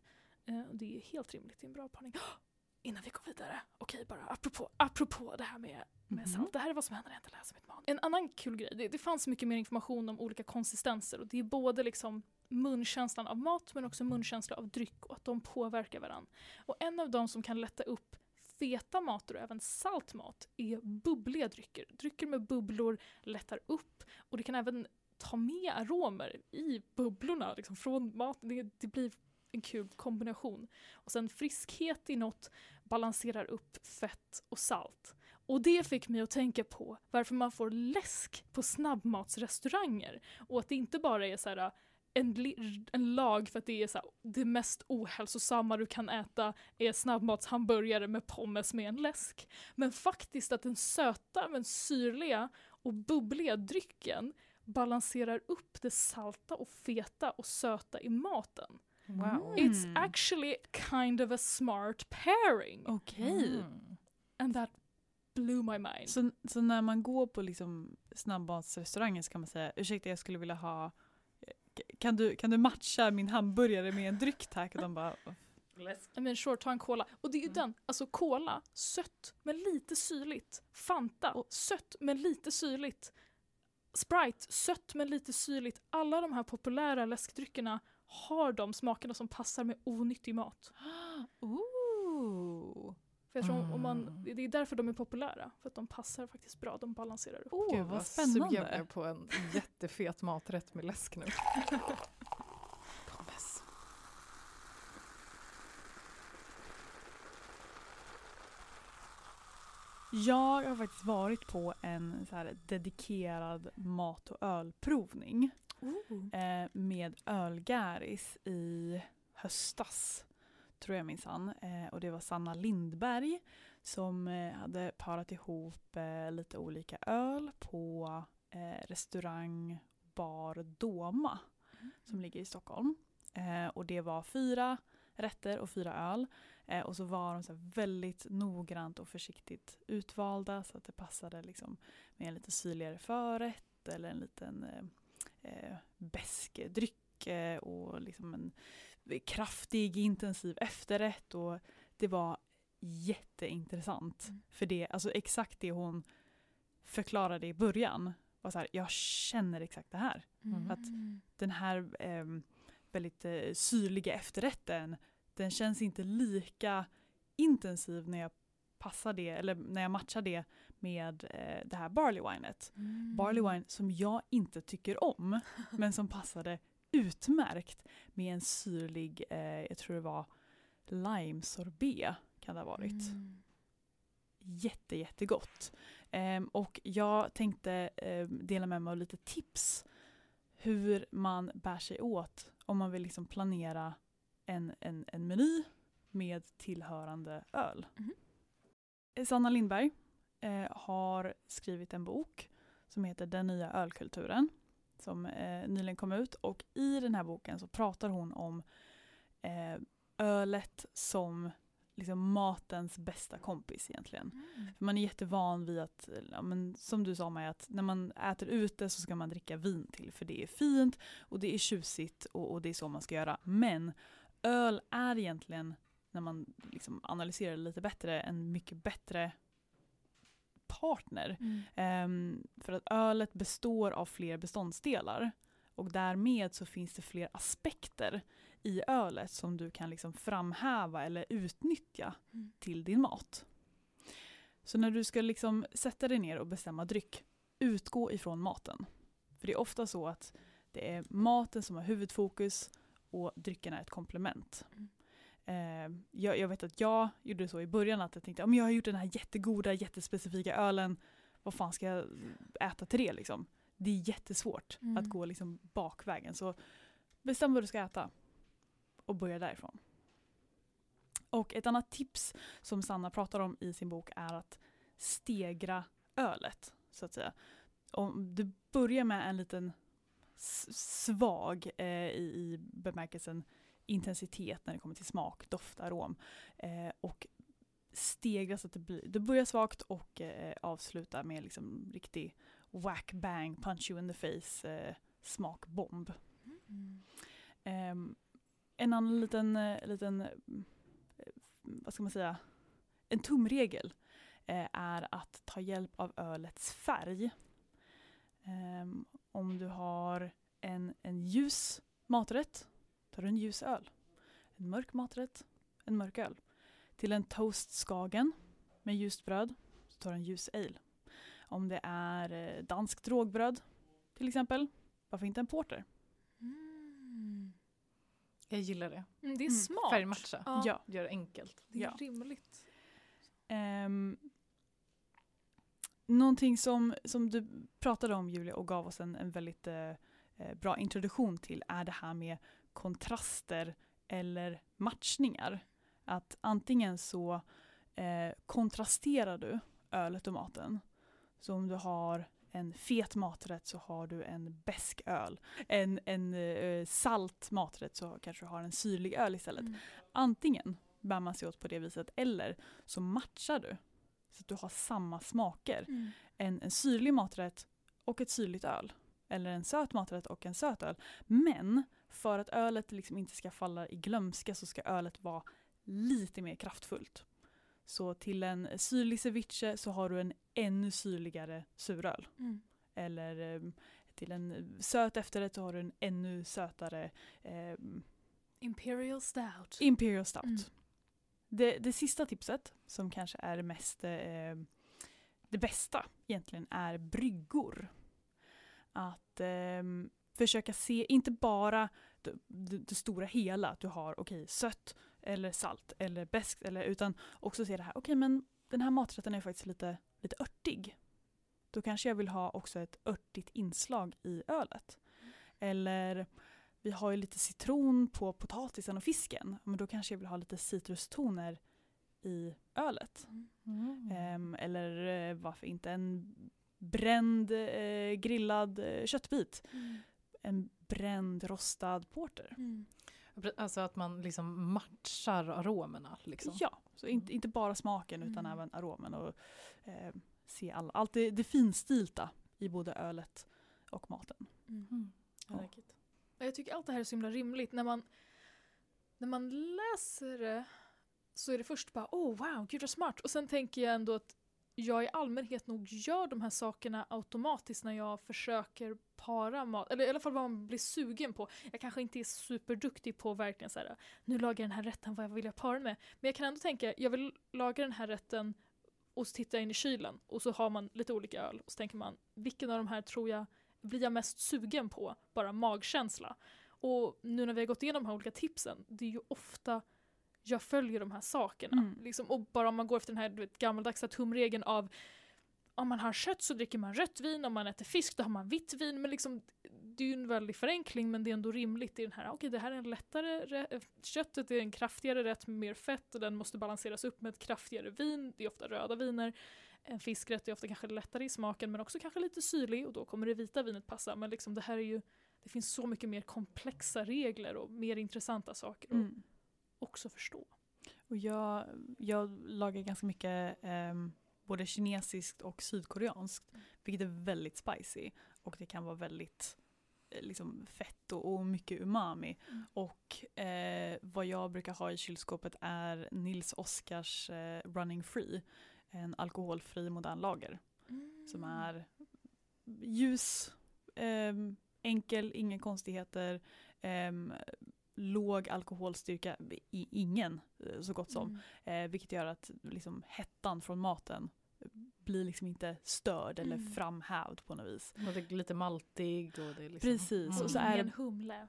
Och det är helt rimligt, det är en bra parning. *gasps* Innan vi går vidare, okej bara apropå, apropå det här med, med Mhm. salt. Det här är vad som händer när jag inte läser mitt manus. En annan kul grej, det, det fanns mycket mer information om olika konsistenser och det är både liksom munkänslan av mat men också munkänsla av dryck och att de påverkar varandra. Och en av de som kan lätta upp feta mater och även salt mat är bubbliga drycker. Drycker med bubblor lättar upp och det kan även ta med aromer i bubblorna liksom från maten. Det, det blir en kul kombination. Och sen friskhet i något balanserar upp fett och salt. Och det fick mig att tänka på varför man får läsk på snabbmatsrestauranger. Och att det inte bara är så här äh, en, en lag för att det är så här, det mest ohälsosamma du kan äta är snabbmatshamburgare med pommes med en läsk. Men faktiskt att den söta men syrliga och bubbliga drycken balanserar upp det salta och feta och söta i maten. Wow. Mm. It's actually kind of a smart pairing. Okej. Mm. And that blew my mind. Så, så när man går på liksom snabbmatsrestauranger så kan man säga ursäkta jag skulle vilja ha kan du, kan du matcha min hamburgare med en dryck tack? Och de bara I mean sure, ta en cola. Och det är ju Mm. den, alltså cola, sött men lite syrligt. Fanta, Och- sött men lite syrligt. Sprite, sött men lite syrligt. Alla de här populära läskdryckerna har de smakerna som passar med onyttig mat. Ooh. För jag tror om man, Mm. det är därför de är populära, för att de passar faktiskt bra, de balanserar upp. Oh, Gud vad sugen jag spännande. blev på en *laughs* jättefet maträtt med läsk nu. Pommes. Jag har faktiskt varit på en så här dedikerad mat och ölprovning eh, med Ölgäris i höstas. Tror jag minsann. Eh, och det var Sanna Lindberg som eh, hade parat ihop eh, lite olika öl på eh, restaurang Bar Doma som ligger i Stockholm. Eh, och det var fyra rätter och fyra öl. Eh, och så var de så väldigt noggrant och försiktigt utvalda så att det passade liksom med en lite syrligare förrätt eller en liten eh, besk dryck eh, och liksom en kraftig intensiv efterrätt. Och det var jätteintressant. Mm. För det, alltså exakt det hon förklarade i början var så här, jag känner exakt det här Mm. Att- den här eh, väldigt eh, syrliga efterrätten, den känns inte lika intensiv när jag passar det, eller när jag matchar det med eh, det här barley winet. Mm. Barley wine som jag inte tycker om, *laughs* men som passade utmärkt med en syrlig, eh, jag tror det var lime sorbet kan det ha varit. Mm. Jätte, jättegott. Ehm, och jag tänkte ehm, dela med mig av lite tips hur man bär sig åt om man vill liksom planera en, en, en meny med tillhörande öl. Mhm. Sanna Lindberg eh, har skrivit en bok som heter Den nya ölkulturen som eh, nyligen kom ut och i den här boken så pratar hon om eh, ölet som liksom matens bästa kompis egentligen. Mm. För man är jättevan vid att, ja, men som du sa Maja, att när man äter ute så ska man dricka vin till för det är fint och det är tjusigt och, och det är så man ska göra. Men öl är egentligen, när man liksom analyserar det lite bättre, en mycket bättre partner. Mm. Ehm, för att ölet består av fler beståndsdelar och därmed så finns det fler aspekter i ölet som du kan liksom framhäva eller utnyttja Mm. till din mat. Så när du ska liksom sätta dig ner och bestämma dryck, utgå ifrån maten. För det är ofta så att det är maten som har huvudfokus och drycken är ett komplement. Mm. Eh, jag, jag vet att jag gjorde så i början att jag tänkte om jag har gjort den här jättegoda, jättespecifika ölen, vad fan ska jag äta till det liksom? Det är jättesvårt Mm. att gå liksom bakvägen. Så bestäm vad du ska äta och börja därifrån. Och ett annat tips som Sanna pratar om i sin bok är att stegra ölet, så att säga. Om du börjar med en liten svag eh, i, i bemärkelsen intensitet när det kommer till smak, doft, arom. Eh, och stegra så att det blir, du börjar svagt och eh, avslutar med liksom riktig whack bang, punch you in the face eh, smakbomb. Mm. Ehm, en annan liten, eh, liten eh, vad ska man säga, en tumregel eh, är att ta hjälp av ölets färg. Ehm, om du har en, en ljus maträtt tar du en ljus öl. En mörk maträtt, en mörk öl. Till en toast skagen med ljust bröd så tar du en ljus ale. Om det är eh, danskt rågbröd till exempel, varför inte en porter? Mm. Jag gillar det. Mm, det är Mm, smart. Färgmatcha. Ja, Ja. Gör det enkelt. Det är Ja. rimligt. Um, någonting som, som du pratade om Julia och gav oss en, en väldigt eh, eh, bra introduktion till är det här med kontraster eller matchningar. Att antingen så eh, kontrasterar du ölet och maten. Så om du har en fet maträtt så har du en besk öl. En, en eh, salt maträtt så kanske du har en syrlig öl istället Mm. antingen bär man sig åt på det viset eller så matchar du. Så att du har samma smaker. Mm. En, en syrlig maträtt och ett syrligt öl. Eller en söt maträtt och en söt öl. Men för att ölet liksom inte ska falla i glömska så ska ölet vara lite mer kraftfullt. Så till en syrlig ceviche så har du en ännu syrligare suröl. Mm. Eller eh, till en söt efterrätt så har du en ännu sötare eh, Imperial stout. Imperial Stout. Mm. Det, det sista tipset, som kanske är mest eh, det bästa egentligen, är bryggor. Att eh, försöka se, inte bara det, det, det stora hela, att du har okej sött eller salt eller beskt, eller, utan också se det här, okej men den här maträtten är faktiskt lite, lite örtig. Då kanske jag vill ha också ett örtigt inslag i ölet. Eller vi har ju lite citron på potatisen och fisken. Men då kanske jag vill ha lite citrustoner i ölet. Mm. Ehm, eller eh, varför inte en bränd eh, grillad eh, köttbit. Mm. En bränd rostad porter. Mm. Alltså att man liksom matchar aromerna. Liksom. Ja, så inte, inte bara smaken utan Mm. även aromen. Och, eh, se all, allt det, det finstilta i både ölet och maten. Mm. Mm. Ja. Jag tycker allt det här är så himla rimligt. När man, när man läser det så är det först bara oh wow, gud vad smart. Och sen tänker jag ändå att jag i allmänhet nog gör de här sakerna automatiskt när jag försöker para mat, eller i alla fall vad man blir sugen på. Jag kanske inte är superduktig på verkligen så här, nu lagar jag den här rätten, vad vill jag para den med? Men jag kan ändå tänka, jag vill laga den här rätten och så tittar jag in i kylen och så har man lite olika öl och så tänker man, vilken av de här tror jag blir jag mest sugen på? Bara magkänsla. Och nu när vi har gått igenom de här olika tipsen, det är ju ofta jag följer de här sakerna. Mm. Liksom, och bara om man går efter den här du vet, gammaldags tumregeln av om man har kött så dricker man rött vin, om man äter fisk då har man vitt vin. Men liksom, det är ju en väldig förenkling men det är ändå rimligt i den här, okej det här är en lättare rä- köttet är en kraftigare rätt med mer fett och den måste balanseras upp med ett kraftigare vin, det är ofta röda viner. En fiskrätt är ofta kanske lättare i smaken men också kanske lite syrlig och då kommer det vita vinet passa. Men liksom det här är ju, det finns så mycket mer komplexa regler och mer intressanta saker Mm. Också förstå. Och jag, jag lagar ganska mycket ehm, både kinesiskt och sydkoreanskt. Mm. Vilket är väldigt spicy. Och det kan vara väldigt eh, liksom, fett och, och mycket umami. Mm. Och eh, vad jag brukar ha i kylskåpet är Nils Oskars eh, Running Free. En alkoholfri modern lager. Som Mm. är ljus, ehm, enkel, inga konstigheter. Låg alkoholstyrka, i, ingen eh, så gott som. Mm. Eh, vilket gör att liksom, hettan från maten blir liksom inte störd eller Mm. framhävd på något vis. Och det är lite maltig. Och det är liksom, Precis, och så är det humle.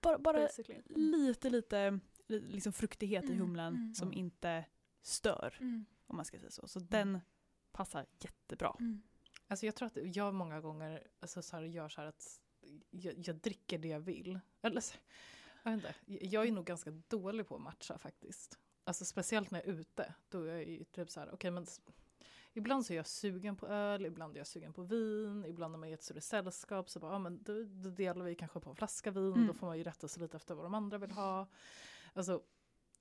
bara, bara basically. lite, lite li- liksom fruktighet i Mm, humlen mm. som inte stör, Mm. om man ska säga så. Så den passar jättebra. Mm. Alltså jag tror att jag många gånger alltså så här, gör så här att jag, jag dricker det jag vill. Eller, så- jag, inte, jag är nog ganska dålig på att matcha faktiskt. Alltså speciellt när jag är ute. Då är jag ju typ så här, okej men s- Ibland så är jag sugen på öl, ibland är jag sugen på vin, ibland när man är i ett större sällskap så bara, ja, men då, då delar vi kanske på en flaska vin, Mm. då får man ju rätta sig lite efter vad de andra vill ha. Alltså,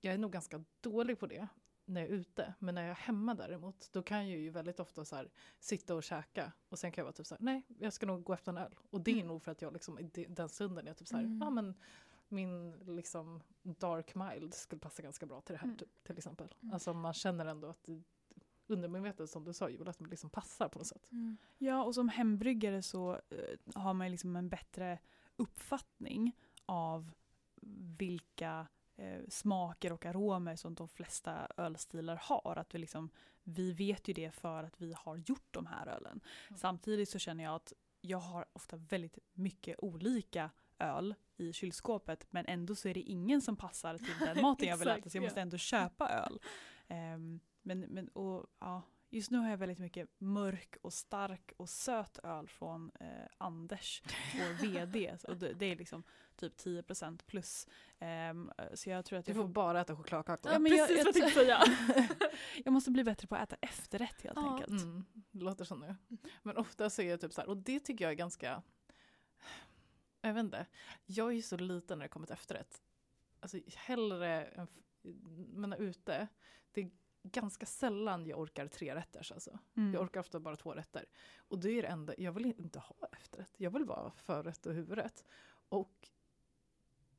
jag är nog ganska dålig på det när jag är ute, men när jag är hemma däremot, då kan jag ju väldigt ofta så här, sitta och käka och sen kan jag vara typ så här, nej, jag ska nog gå efter en öl. Och det är Mm. nog för att jag liksom i de- den stunden är typ så här, Mm. ja men min liksom dark mild skulle passa ganska bra till det här Mm. typ, till exempel. Mm. Alltså man känner ändå att undermedvetet som du sa Joel, att det liksom passar på något sätt. Mm. Ja, och som hembryggare så eh, har man liksom en bättre uppfattning av vilka eh, smaker och aromer som de flesta ölstilar har. Att vi, liksom, vi vet ju det för att vi har gjort de här ölen. Mm. Samtidigt så känner jag att jag har ofta väldigt mycket olika öl i kylskåpet men ändå så är det ingen som passar till den *laughs* maten jag vill äta så jag ja. måste ändå köpa öl. Ehm, men, men och, ja, just nu har jag väldigt mycket mörk och stark och söt öl från eh, Anders, vår *laughs* VD. Och det, det är liksom typ 10% plus. Ehm, så jag tror att Du jag får får, bara äta chokladkakor. Ja, men jag- Precis jag vad jag tänkte säga. *laughs* jag måste bli bättre på att äta efterrätt helt Ja. enkelt. Mm, det låter som det. Men ofta så är jag typ så här, och det tycker jag är ganska, jag vet inte, jag är ju så liten när det kommer till efterrätt. Alltså hellre än, men ute, det är ganska sällan jag orkar tre rätters alltså. Mm. Jag orkar ofta bara två rätter. Och det är det enda, jag vill inte ha efterrätt. Jag vill vara förrätt och huvudrätt. Och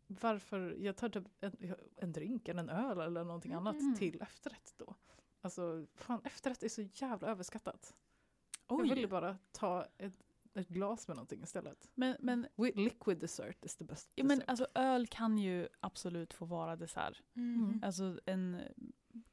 varför, jag tar typ en, en drink eller en öl eller någonting Mm. annat till efterrätt då. Alltså fan efterrätt är så jävla överskattat. Oj. Jag vill bara ta ett, ett glas med någonting istället. Men, men, Liquid dessert is the best ja, men dessert. alltså öl kan ju absolut få vara dessert. Mm. Alltså en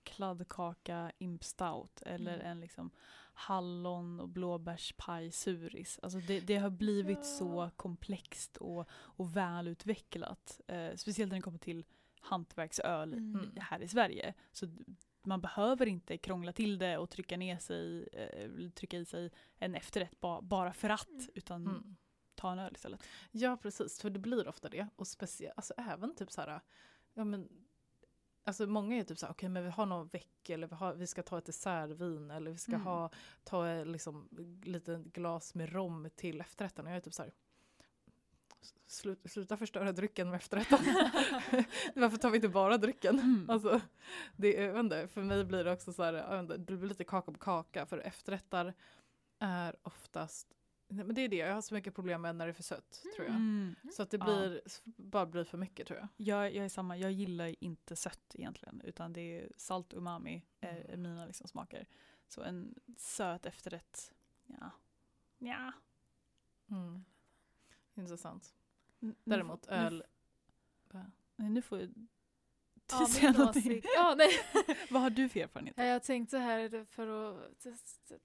kladdkaka imp stout eller Mm. en liksom hallon och blåbärspaj suris. Alltså det, det har blivit Ja. så komplext och, och välutvecklat. Eh, speciellt när det kommer till hantverksöl Mm. här i Sverige. Så man behöver inte krångla till det och trycka ner sig, eh, trycka i sig en efterrätt ba, bara för att. Mm. Utan Mm. ta en öl istället. Ja precis, för det blir ofta det. Och speciellt, alltså även typ så här, ja men Alltså många är typ så här, okej men vi har någon veck eller vi, har, vi ska ta ett dessertvin eller vi ska Mm. ha, ta ett liksom, lite glas med rom till efterrätten. Och jag är typ så här, slut, sluta förstöra drycken med efterrätten. *laughs* Varför tar vi inte bara drycken? Mm. Alltså, det, är- jag inte, för mig blir det också så här, inte, det blir lite kaka på kaka för efterrättar är oftast, nej, men det är det jag har så mycket problem med när det är för sött tror jag. Mm. Så att det Ja. blir, bara blir för mycket tror jag. Jag, jag är samma, jag gillar inte sött egentligen utan det är salt umami är, är Mm. mina liksom smaker. Så en söt efterrätt, ja. ja. Intressant. Däremot öl, Nej, nu får du Ja, *laughs* säga någonting. Ja, nej. *laughs* Vad har du för erfarenhet? Ja, Jag tänkte här för att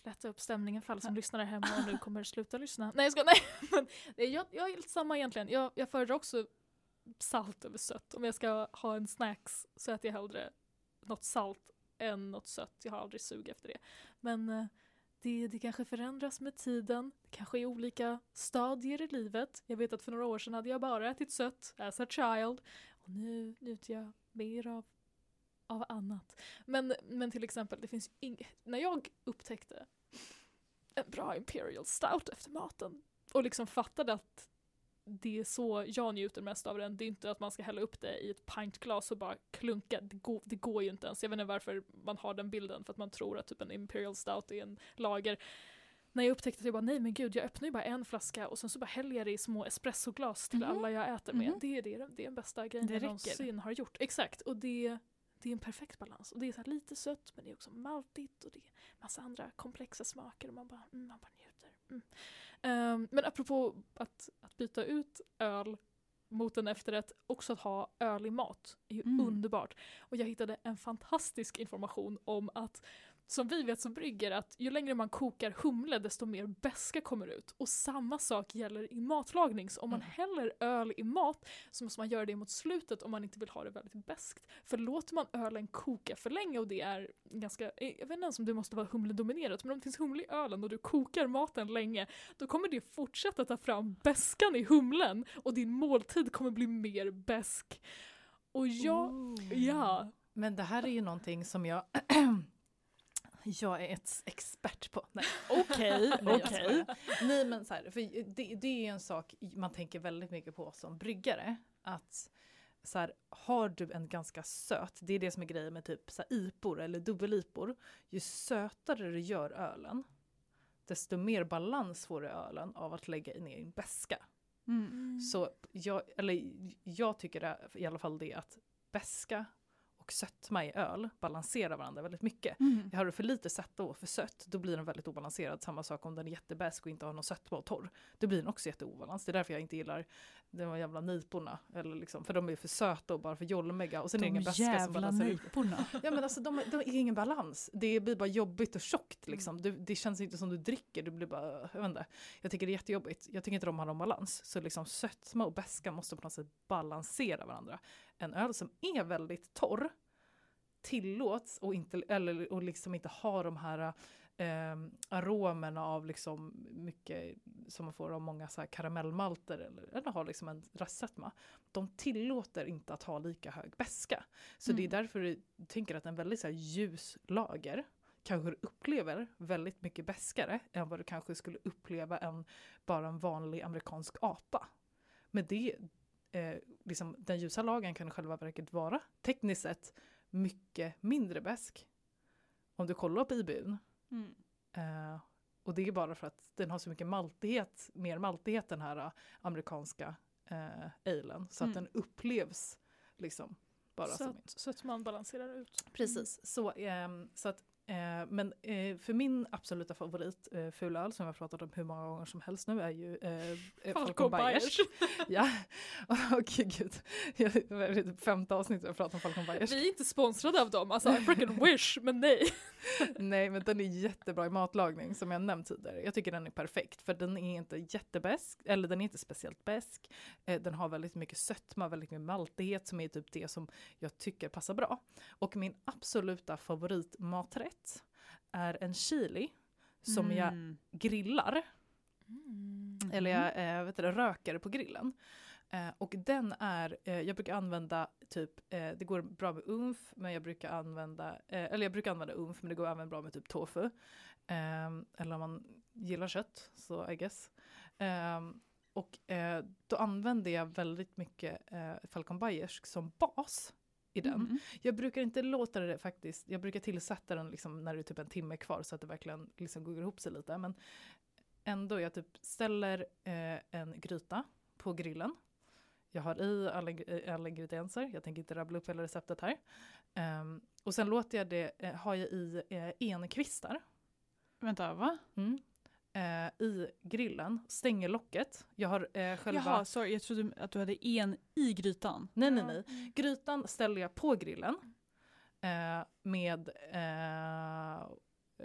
lätta upp stämningen för alla som lyssnar där hemma och nu *laughs* kommer sluta lyssna. Nej jag ska, nej. Men jag, jag är lite samma egentligen. Jag, jag föredrar också salt över sött. Om jag ska ha en snacks så äter jag hellre något salt än något sött. Jag har aldrig sug efter det. Men eh, det, det kanske förändras med tiden. Det kanske är olika stadier i livet. Jag vet att för några år sedan hade jag bara ätit sött as a child. Och nu njuter jag mer av, av annat. Men, men till exempel, det finns inget... när jag upptäckte en bra Imperial Stout efter maten och liksom fattade att det är så jag njuter mest av den. Det är inte att man ska hälla upp det i ett pintglas och bara klunka. Det går, det går ju inte ens. Jag vet inte varför man har den bilden, för att man tror att typ en Imperial Stout är en lager. När jag upptäckte att jag bara, nej men gud, jag öppnar ju bara en flaska och sen så bara häller jag det i små espressoglas till Mhm. alla jag äter med. Mhm. Det, är det, det är den bästa grejen Det jag någonsin har gjort. Exakt, och det, det är en perfekt balans. Och det är så lite sött men det är också maltigt och det är massa andra komplexa smaker och man bara, mm, man bara njuter. Mm. Ehm, men apropå att, att byta ut öl mot en efterrätt, också att ha öl i mat är ju Mm. underbart. Och jag hittade en fantastisk information om att som vi vet som brygger att ju längre man kokar humle desto mer beska kommer ut. Och samma sak gäller i matlagning. Så om man Mm. häller öl i mat så måste man göra det mot slutet om man inte vill ha det väldigt beskt. För låter man ölen koka för länge och det är ganska, eh, jag vet inte ens om det måste vara humledominerat, men om det finns humle i ölen och du kokar maten länge då kommer det fortsätta ta fram beskan i humlen och din måltid kommer bli mer besk. Och jag, ja. Men det här är ju någonting som jag *clears throat* jag är ett expert på. Nej, Okej, okej. skojar. Nej men så här, för det, det är ju en sak man tänker väldigt mycket på som bryggare. Att så här, har du en ganska söt, det är det som är grejen med typ så här, ipor eller dubbelipor. Ju sötare du gör ölen, desto mer balans får du i ölen av att lägga ner i en beska. Mm. Så jag, eller jag tycker det, i alla fall det att beska och sötma i öl balanserar varandra väldigt mycket. Mm. Har du för lite sötma och för sött, då blir den väldigt obalanserad. Samma sak om den är jättebäsk och inte har någon sötma och torr. Då blir den också jätteobalans. Det är därför jag inte gillar de jävla niporna. Eller liksom, för de är för söta och bara för jolmiga. Och sen är det De ingen beska som balanserar ut. *laughs* Ja men alltså de, de är ingen balans. Det blir bara jobbigt och tjockt liksom. Du, det känns inte som du dricker, du blir bara, jag vet inte. Jag tycker det är jättejobbigt. Jag tycker inte de har någon balans. Så liksom sötma och beska måste på något sätt balansera varandra. En öl som är väldigt torr tillåts och, inte, eller, och liksom inte har de här eh, aromerna av liksom mycket som man får av många så här karamellmalter eller, eller har liksom en rastsötma. De tillåter inte att ha lika hög beska. Så det är Mm. därför jag tänker att en väldigt så här, ljus lager kanske du upplever väldigt mycket beskare än vad du kanske skulle uppleva en bara en vanlig amerikansk apa. Men det, eh, liksom, den ljusa lagen kan i själva verket vara tekniskt sett mycket mindre besk. Om du kollar på IBUn. Mm. Eh, och det är bara för att den har så mycket maltighet, mer maltighet den här eh, amerikanska eh, alen. Så att Mm. den upplevs liksom bara så, som att, så att man balanserar ut. Precis, så, ehm, så att, eh, men eh, för min absoluta favorit eh, fulöl som jag har pratat om hur många gånger som helst nu är ju eh, eh, Falcon Bayers. *laughs* ja, *laughs* och gud, jag, det är femte avsnittet jag pratar om Falcon Bayers. Vi är inte sponsrade av dem, alltså I freaking *laughs* wish, men nej. Nej men den är jättebra i matlagning som jag nämnt tidigare. Jag tycker den är perfekt för den är inte jättebäsk, eller den är inte speciellt bäsk. Eh, den har väldigt mycket sötma, väldigt mycket maltighet som är typ det som jag tycker passar bra. Och min absoluta favoritmaträtt är en chili som jag Mm. grillar, eller Mhm. jag eh, vet du, röker på grillen. Eh, och den är, eh, jag brukar använda typ, eh, det går bra med umf, men jag brukar använda, eh, eller jag brukar använda umf, men det går även bra med typ tofu. Ehm, eller om man gillar kött, så I guess. Ehm, och eh, då använder jag väldigt mycket eh, Falcon Bayersk som bas i den. Mm. Jag brukar inte låta det faktiskt, jag brukar tillsätta den liksom när det är typ en timme kvar så att det verkligen liksom går ihop sig lite. Men ändå, jag typ ställer eh, en gryta på grillen. Jag har i alla, alla ingredienser, jag tänker inte rabbla upp hela receptet här. Ehm, och sen låter jag det, eh, har jag i eh, enkvistar Vänta, va? mm, eh, i grillen, stänger locket. Jag har eh, själva... Jaha, sorry, jag trodde att du hade en i grytan. Nej, nej, nej. Grytan ställer jag på grillen eh, med, eh,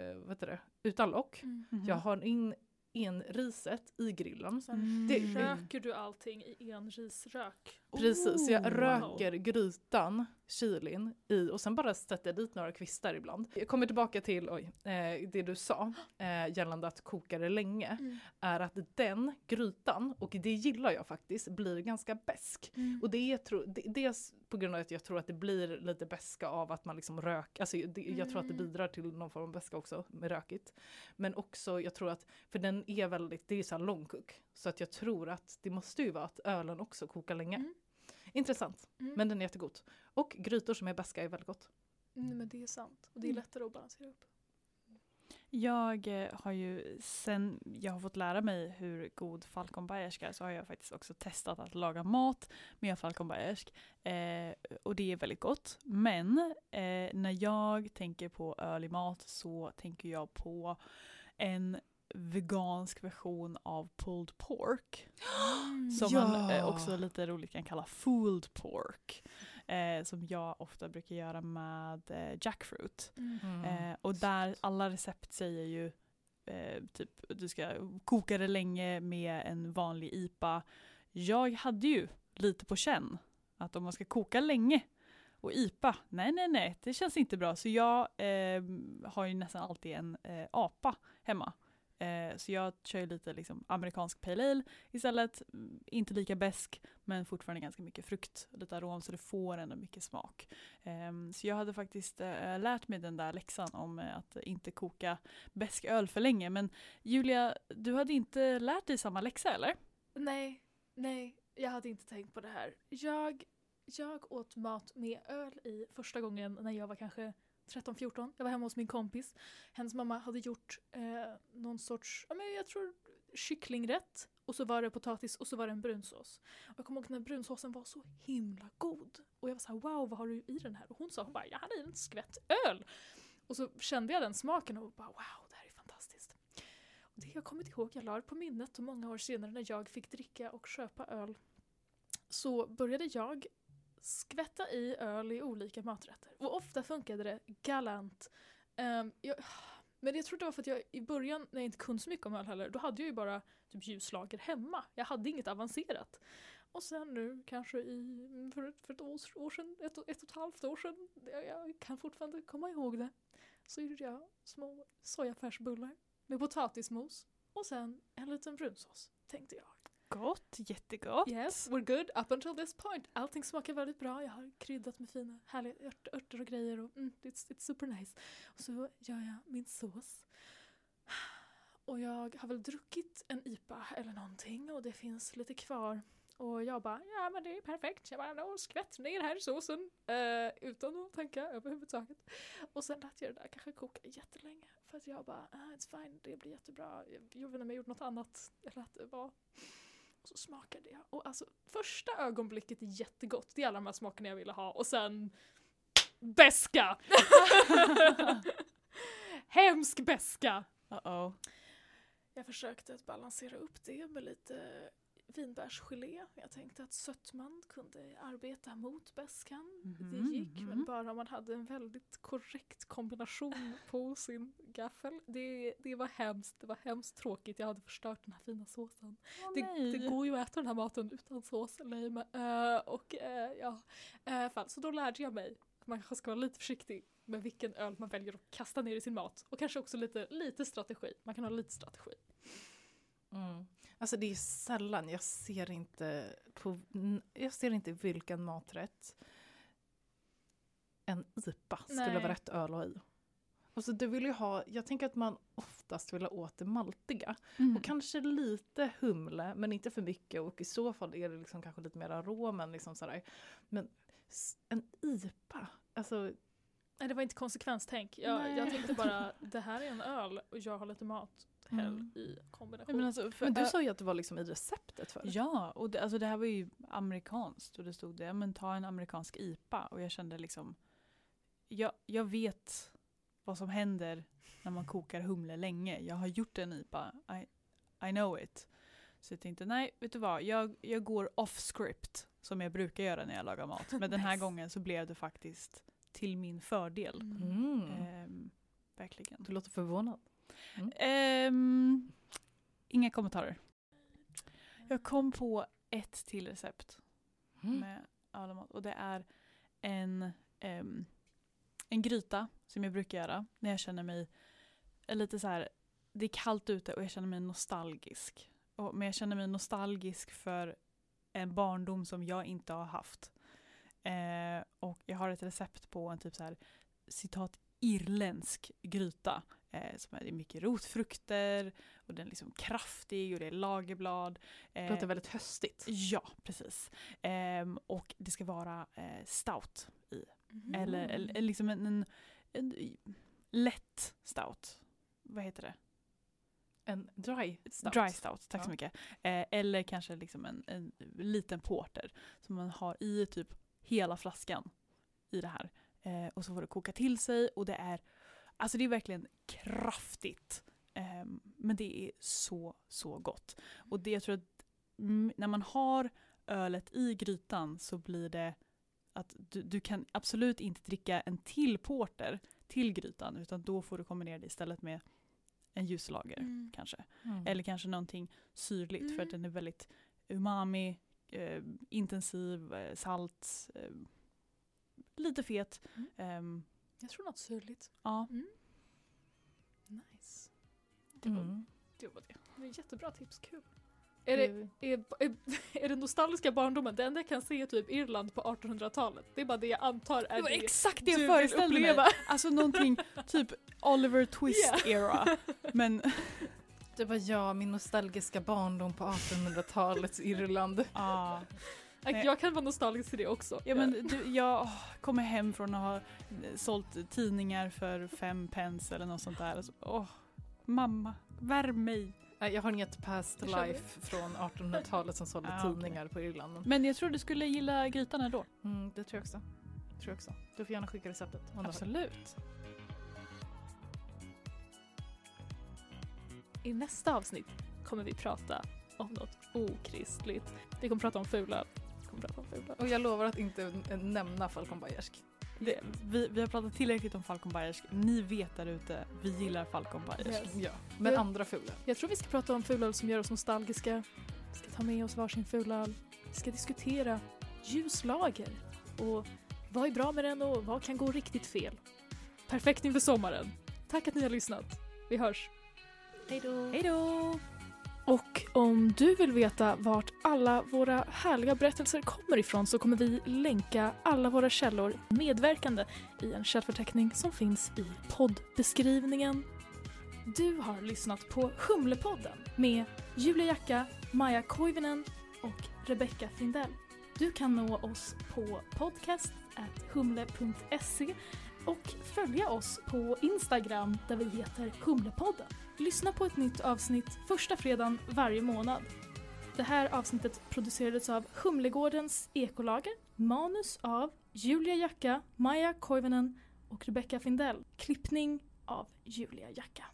eh, vad heter det, utan lock. Mm. Mhm. Jag har in enriset i grillen. Sen Mm. Det- röker du allting i enrisrök. Precis, så jag Oh. röker grytan, chilin, i och sen bara sätter jag dit några kvistar ibland. Jag kommer tillbaka till oj, eh, det du sa eh, gällande att koka det länge. Mm. Är att den grytan, och det gillar jag faktiskt, blir ganska besk. Och det är tro, det, dels på grund av att jag tror att det blir lite beska av att man liksom rök, alltså det, jag tror att det Mm. bidrar till någon form av beska också med rökigt. Men också jag tror att, för den är väldigt, det är så här long cook. Så att jag tror att det måste ju vara att ölen också kokar länge. Intressant, Mm. men den är jättegod. Och grytor som är beska är väldigt gott. Mm, men det är sant. Och det är Mm. lättare att balansera upp. Jag eh, har ju sen jag har fått lära mig hur god falconbayerska är så har jag faktiskt också testat att laga mat med falconbayersk. Eh, och det är väldigt gott. Men eh, när jag tänker på öl i mat så tänker jag på en vegansk version av pulled pork. *gasps* Som man eh, Ja. också lite roligt kan kalla fooled pork. eh, som jag ofta brukar göra med eh, jackfruit. Mm. Eh, och där alla recept säger ju eh, typ du ska koka det länge med en vanlig IPA. Jag hade ju lite på känn att om man ska koka länge och IPA, nej nej nej, det känns inte bra. Så jag eh, har ju nästan alltid en apa hemma. Eh, så jag kör ju lite liksom amerikansk pale ale istället. Mm, inte lika besk men fortfarande ganska mycket frukt och lite arom så det får ändå mycket smak. Eh, så jag hade faktiskt eh, lärt mig den där läxan om eh, att inte koka besk öl för länge. Men Julia, du hade inte lärt dig samma läxa eller? Nej, nej, jag hade inte tänkt på det här. Jag, jag åt mat med öl i första gången när jag var kanske 13-14. Jag var hemma hos min kompis. Hennes mamma hade gjort eh, någon sorts, ja, men jag tror kycklingrätt. Och så var det potatis och så var det en brunsås. Och jag kommer ihåg när brunsåsen var så himla god. Och jag var så här, wow vad har du i den här? Och hon sa, hon bara, jag hade i en skvätt öl. Och så kände jag den smaken och bara, wow det här är fantastiskt. Och det har jag kommit ihåg, jag la det på minnet och många år senare när jag fick dricka och köpa öl så började jag skvätta i öl i olika maträtter. Och ofta funkade det galant. Um, jag, men jag tror det var för att jag i början, när jag inte kunde så mycket om öl heller, då hade jag ju bara typ ljuslager hemma. Jag hade inget avancerat. Och sen nu kanske i, för, ett- för ett år, år sedan, ett, och- ett och ett halvt år sedan, jag, jag kan fortfarande komma ihåg det, så gjorde jag små sojafärsbullar med potatismos och sen en liten brunsås, tänkte jag. Gott, jättegott. Yes, we're good up until this point. Allting smakar väldigt bra. Jag har kryddat med fina härliga ört, örter och grejer och mm, it's, it's super nice. Och så gör jag min sås. Och jag har väl druckit en IPA eller någonting och det finns lite kvar. Och jag bara, ja men det är perfekt. Jag bara, no, skvätt ner här i såsen. Eh, utan att tänka överhuvudtaget. Och sen lät jag det där kanske koka jättelänge. För att jag bara, ah, it's fine, det blir jättebra. Jag, jag vet inte om jag gjorde något annat. Jag lät det vara. Och så smakade jag. Och alltså första ögonblicket är jättegott. Det är alla de här smakerna jag ville ha. Och sen beska! *laughs* Hemsk beska! Uh-oh. Jag försökte att balansera upp det med lite vinbärsgelé. Jag tänkte att sötman kunde arbeta mot beskan. Mhm, Det gick, men mhm. bara om man hade en väldigt korrekt kombination *laughs* på sin gaffel. Det, det var hemskt, det var hemskt tråkigt. Jag hade förstört den här fina såsen. Åh, Det, det går ju att äta den här maten utan sås med, eh, och eh, ja, uh, fall. Så då lärde jag mig att man kanske ska vara lite försiktig med vilken öl man väljer att kasta ner i sin mat. Och kanske också lite, lite strategi. Man kan ha lite strategi. Mm. Alltså det är sällan, jag ser inte på, jag ser inte vilken maträtt en IPA skulle Nej. vara rätt öl ha i. Alltså du vill ju ha, jag tänker att man oftast vill ha åt det maltiga. Mm. Och kanske lite humle, men inte för mycket. Och i så fall är det liksom kanske lite mer aromen. Liksom sådär. Men en IPA, alltså Nej, det var inte konsekvenstänk. Jag, jag tänkte bara, *laughs* det här är en öl och jag har lite mat. Häll Mm. i kombination. men alltså, för, Men du sa ju att det var liksom i receptet för Ja, och det, alltså det här var ju amerikanskt och det stod det, men ta en amerikansk IPA och jag kände liksom, jag, jag vet vad som händer när man kokar humle länge. Jag har gjort en IPA, I, I know it. Så jag tänkte, nej, vet du vad, jag, jag går off script som jag brukar göra när jag lagar mat. Men den här gången så blev det faktiskt till min fördel. Mm. Ehm, verkligen. Du låter förvånad. Ehm, inga kommentarer. Jag kom på ett till recept Mm. med alla mat och det är en, ehm, en gryta som jag brukar göra när jag känner mig lite så här. det är kallt ute och jag känner mig nostalgisk. Och, men jag känner mig nostalgisk för en barndom som jag inte har haft. Eh, och jag har ett recept på en typ så här citat irländsk gryta. Eh, som är, det är mycket rotfrukter och den är liksom kraftig och det är lagerblad. Det Eh, låter väldigt höstigt. Ja, precis. Ehm, och det ska vara eh, stout i. Mhm. Eller, eller liksom en, en, en lätt stout. Vad heter det? En dry stout. Dry stout, tack så Ja. mycket. Eh, eller kanske liksom en, en liten porter som man har i typ hela flaskan i det här. Eh, och så får det koka till sig och det är, alltså det är verkligen kraftigt. Ehm, men det är så, så gott. Och det jag tror att mm, när man har ölet i grytan så blir det att du, du kan absolut inte dricka en till porter till grytan utan då får du kombinera det istället med en ljuslager Mm. kanske. Mm. Eller kanske någonting syrligt för att Mm. den är väldigt umami, eh, intensiv, eh, salt, eh, lite fet. Mm. Ehm, Jag tror något syrligt. ja, Nice. Det var, Mm. det var det. det var jättebra tips, kul. Är det, är, är, är det nostalgiska barndomen? Det enda jag kan se är typ Irland på 1800-talet. Det är bara det jag antar är det var det exakt det jag föreställde mig. *laughs* Alltså någonting typ Oliver *laughs* Twist era. Men *laughs* Det var jag, min nostalgiska barndom på 1800-talets Irland. ja, Jag, jag kan vara nostalgisk till det också. ja men du, jag kommer hem från att ha eh, sålt tidningar för fem pence eller något sånt där. Alltså, åh, mamma, värm mig. Nej, Jag har inget past life från 1800-talet som sålde Ah, tidningar på Irland. Men jag tror du skulle gilla grytan ändå. Mm, det tror jag också. Tror jag också. Du får gärna skicka receptet. Absolut. I nästa avsnitt kommer vi prata om något okristligt. Vi kommer prata om fula. Prata om fula. Och jag lovar att inte nämna Falcon Bayersk. Det, vi, vi har pratat tillräckligt om Falcon Bayersk. Ni vet där ute, vi gillar Falcon Bayersk. Yes. Ja, men Ja. andra fula. Jag tror vi ska prata om fulöl som gör oss nostalgiska. Vi ska ta med oss varsin fulöl. Vi ska diskutera ljuslager och vad är bra med den och vad kan gå riktigt fel. Perfekt inför sommaren. Tack att ni har lyssnat. Vi hörs. Hej då! Hej då! Och om du vill veta vart alla våra härliga berättelser kommer ifrån så kommer vi länka alla våra källor medverkande i en källförteckning som finns i poddbeskrivningen. Du har lyssnat på Humlepodden med Julia Jacka, Maja Koivinen och Rebecca Findell. Du kan nå oss på podcast.humle.se och följa oss på Instagram där vi heter Humlepodden. Lyssna på ett nytt avsnitt första fredagen varje månad. Det här avsnittet producerades av Humlegårdens ekolager, manus av Julia Jacka, Maja Koivunen och Rebecca Findell. Klippning av Julia Jacka.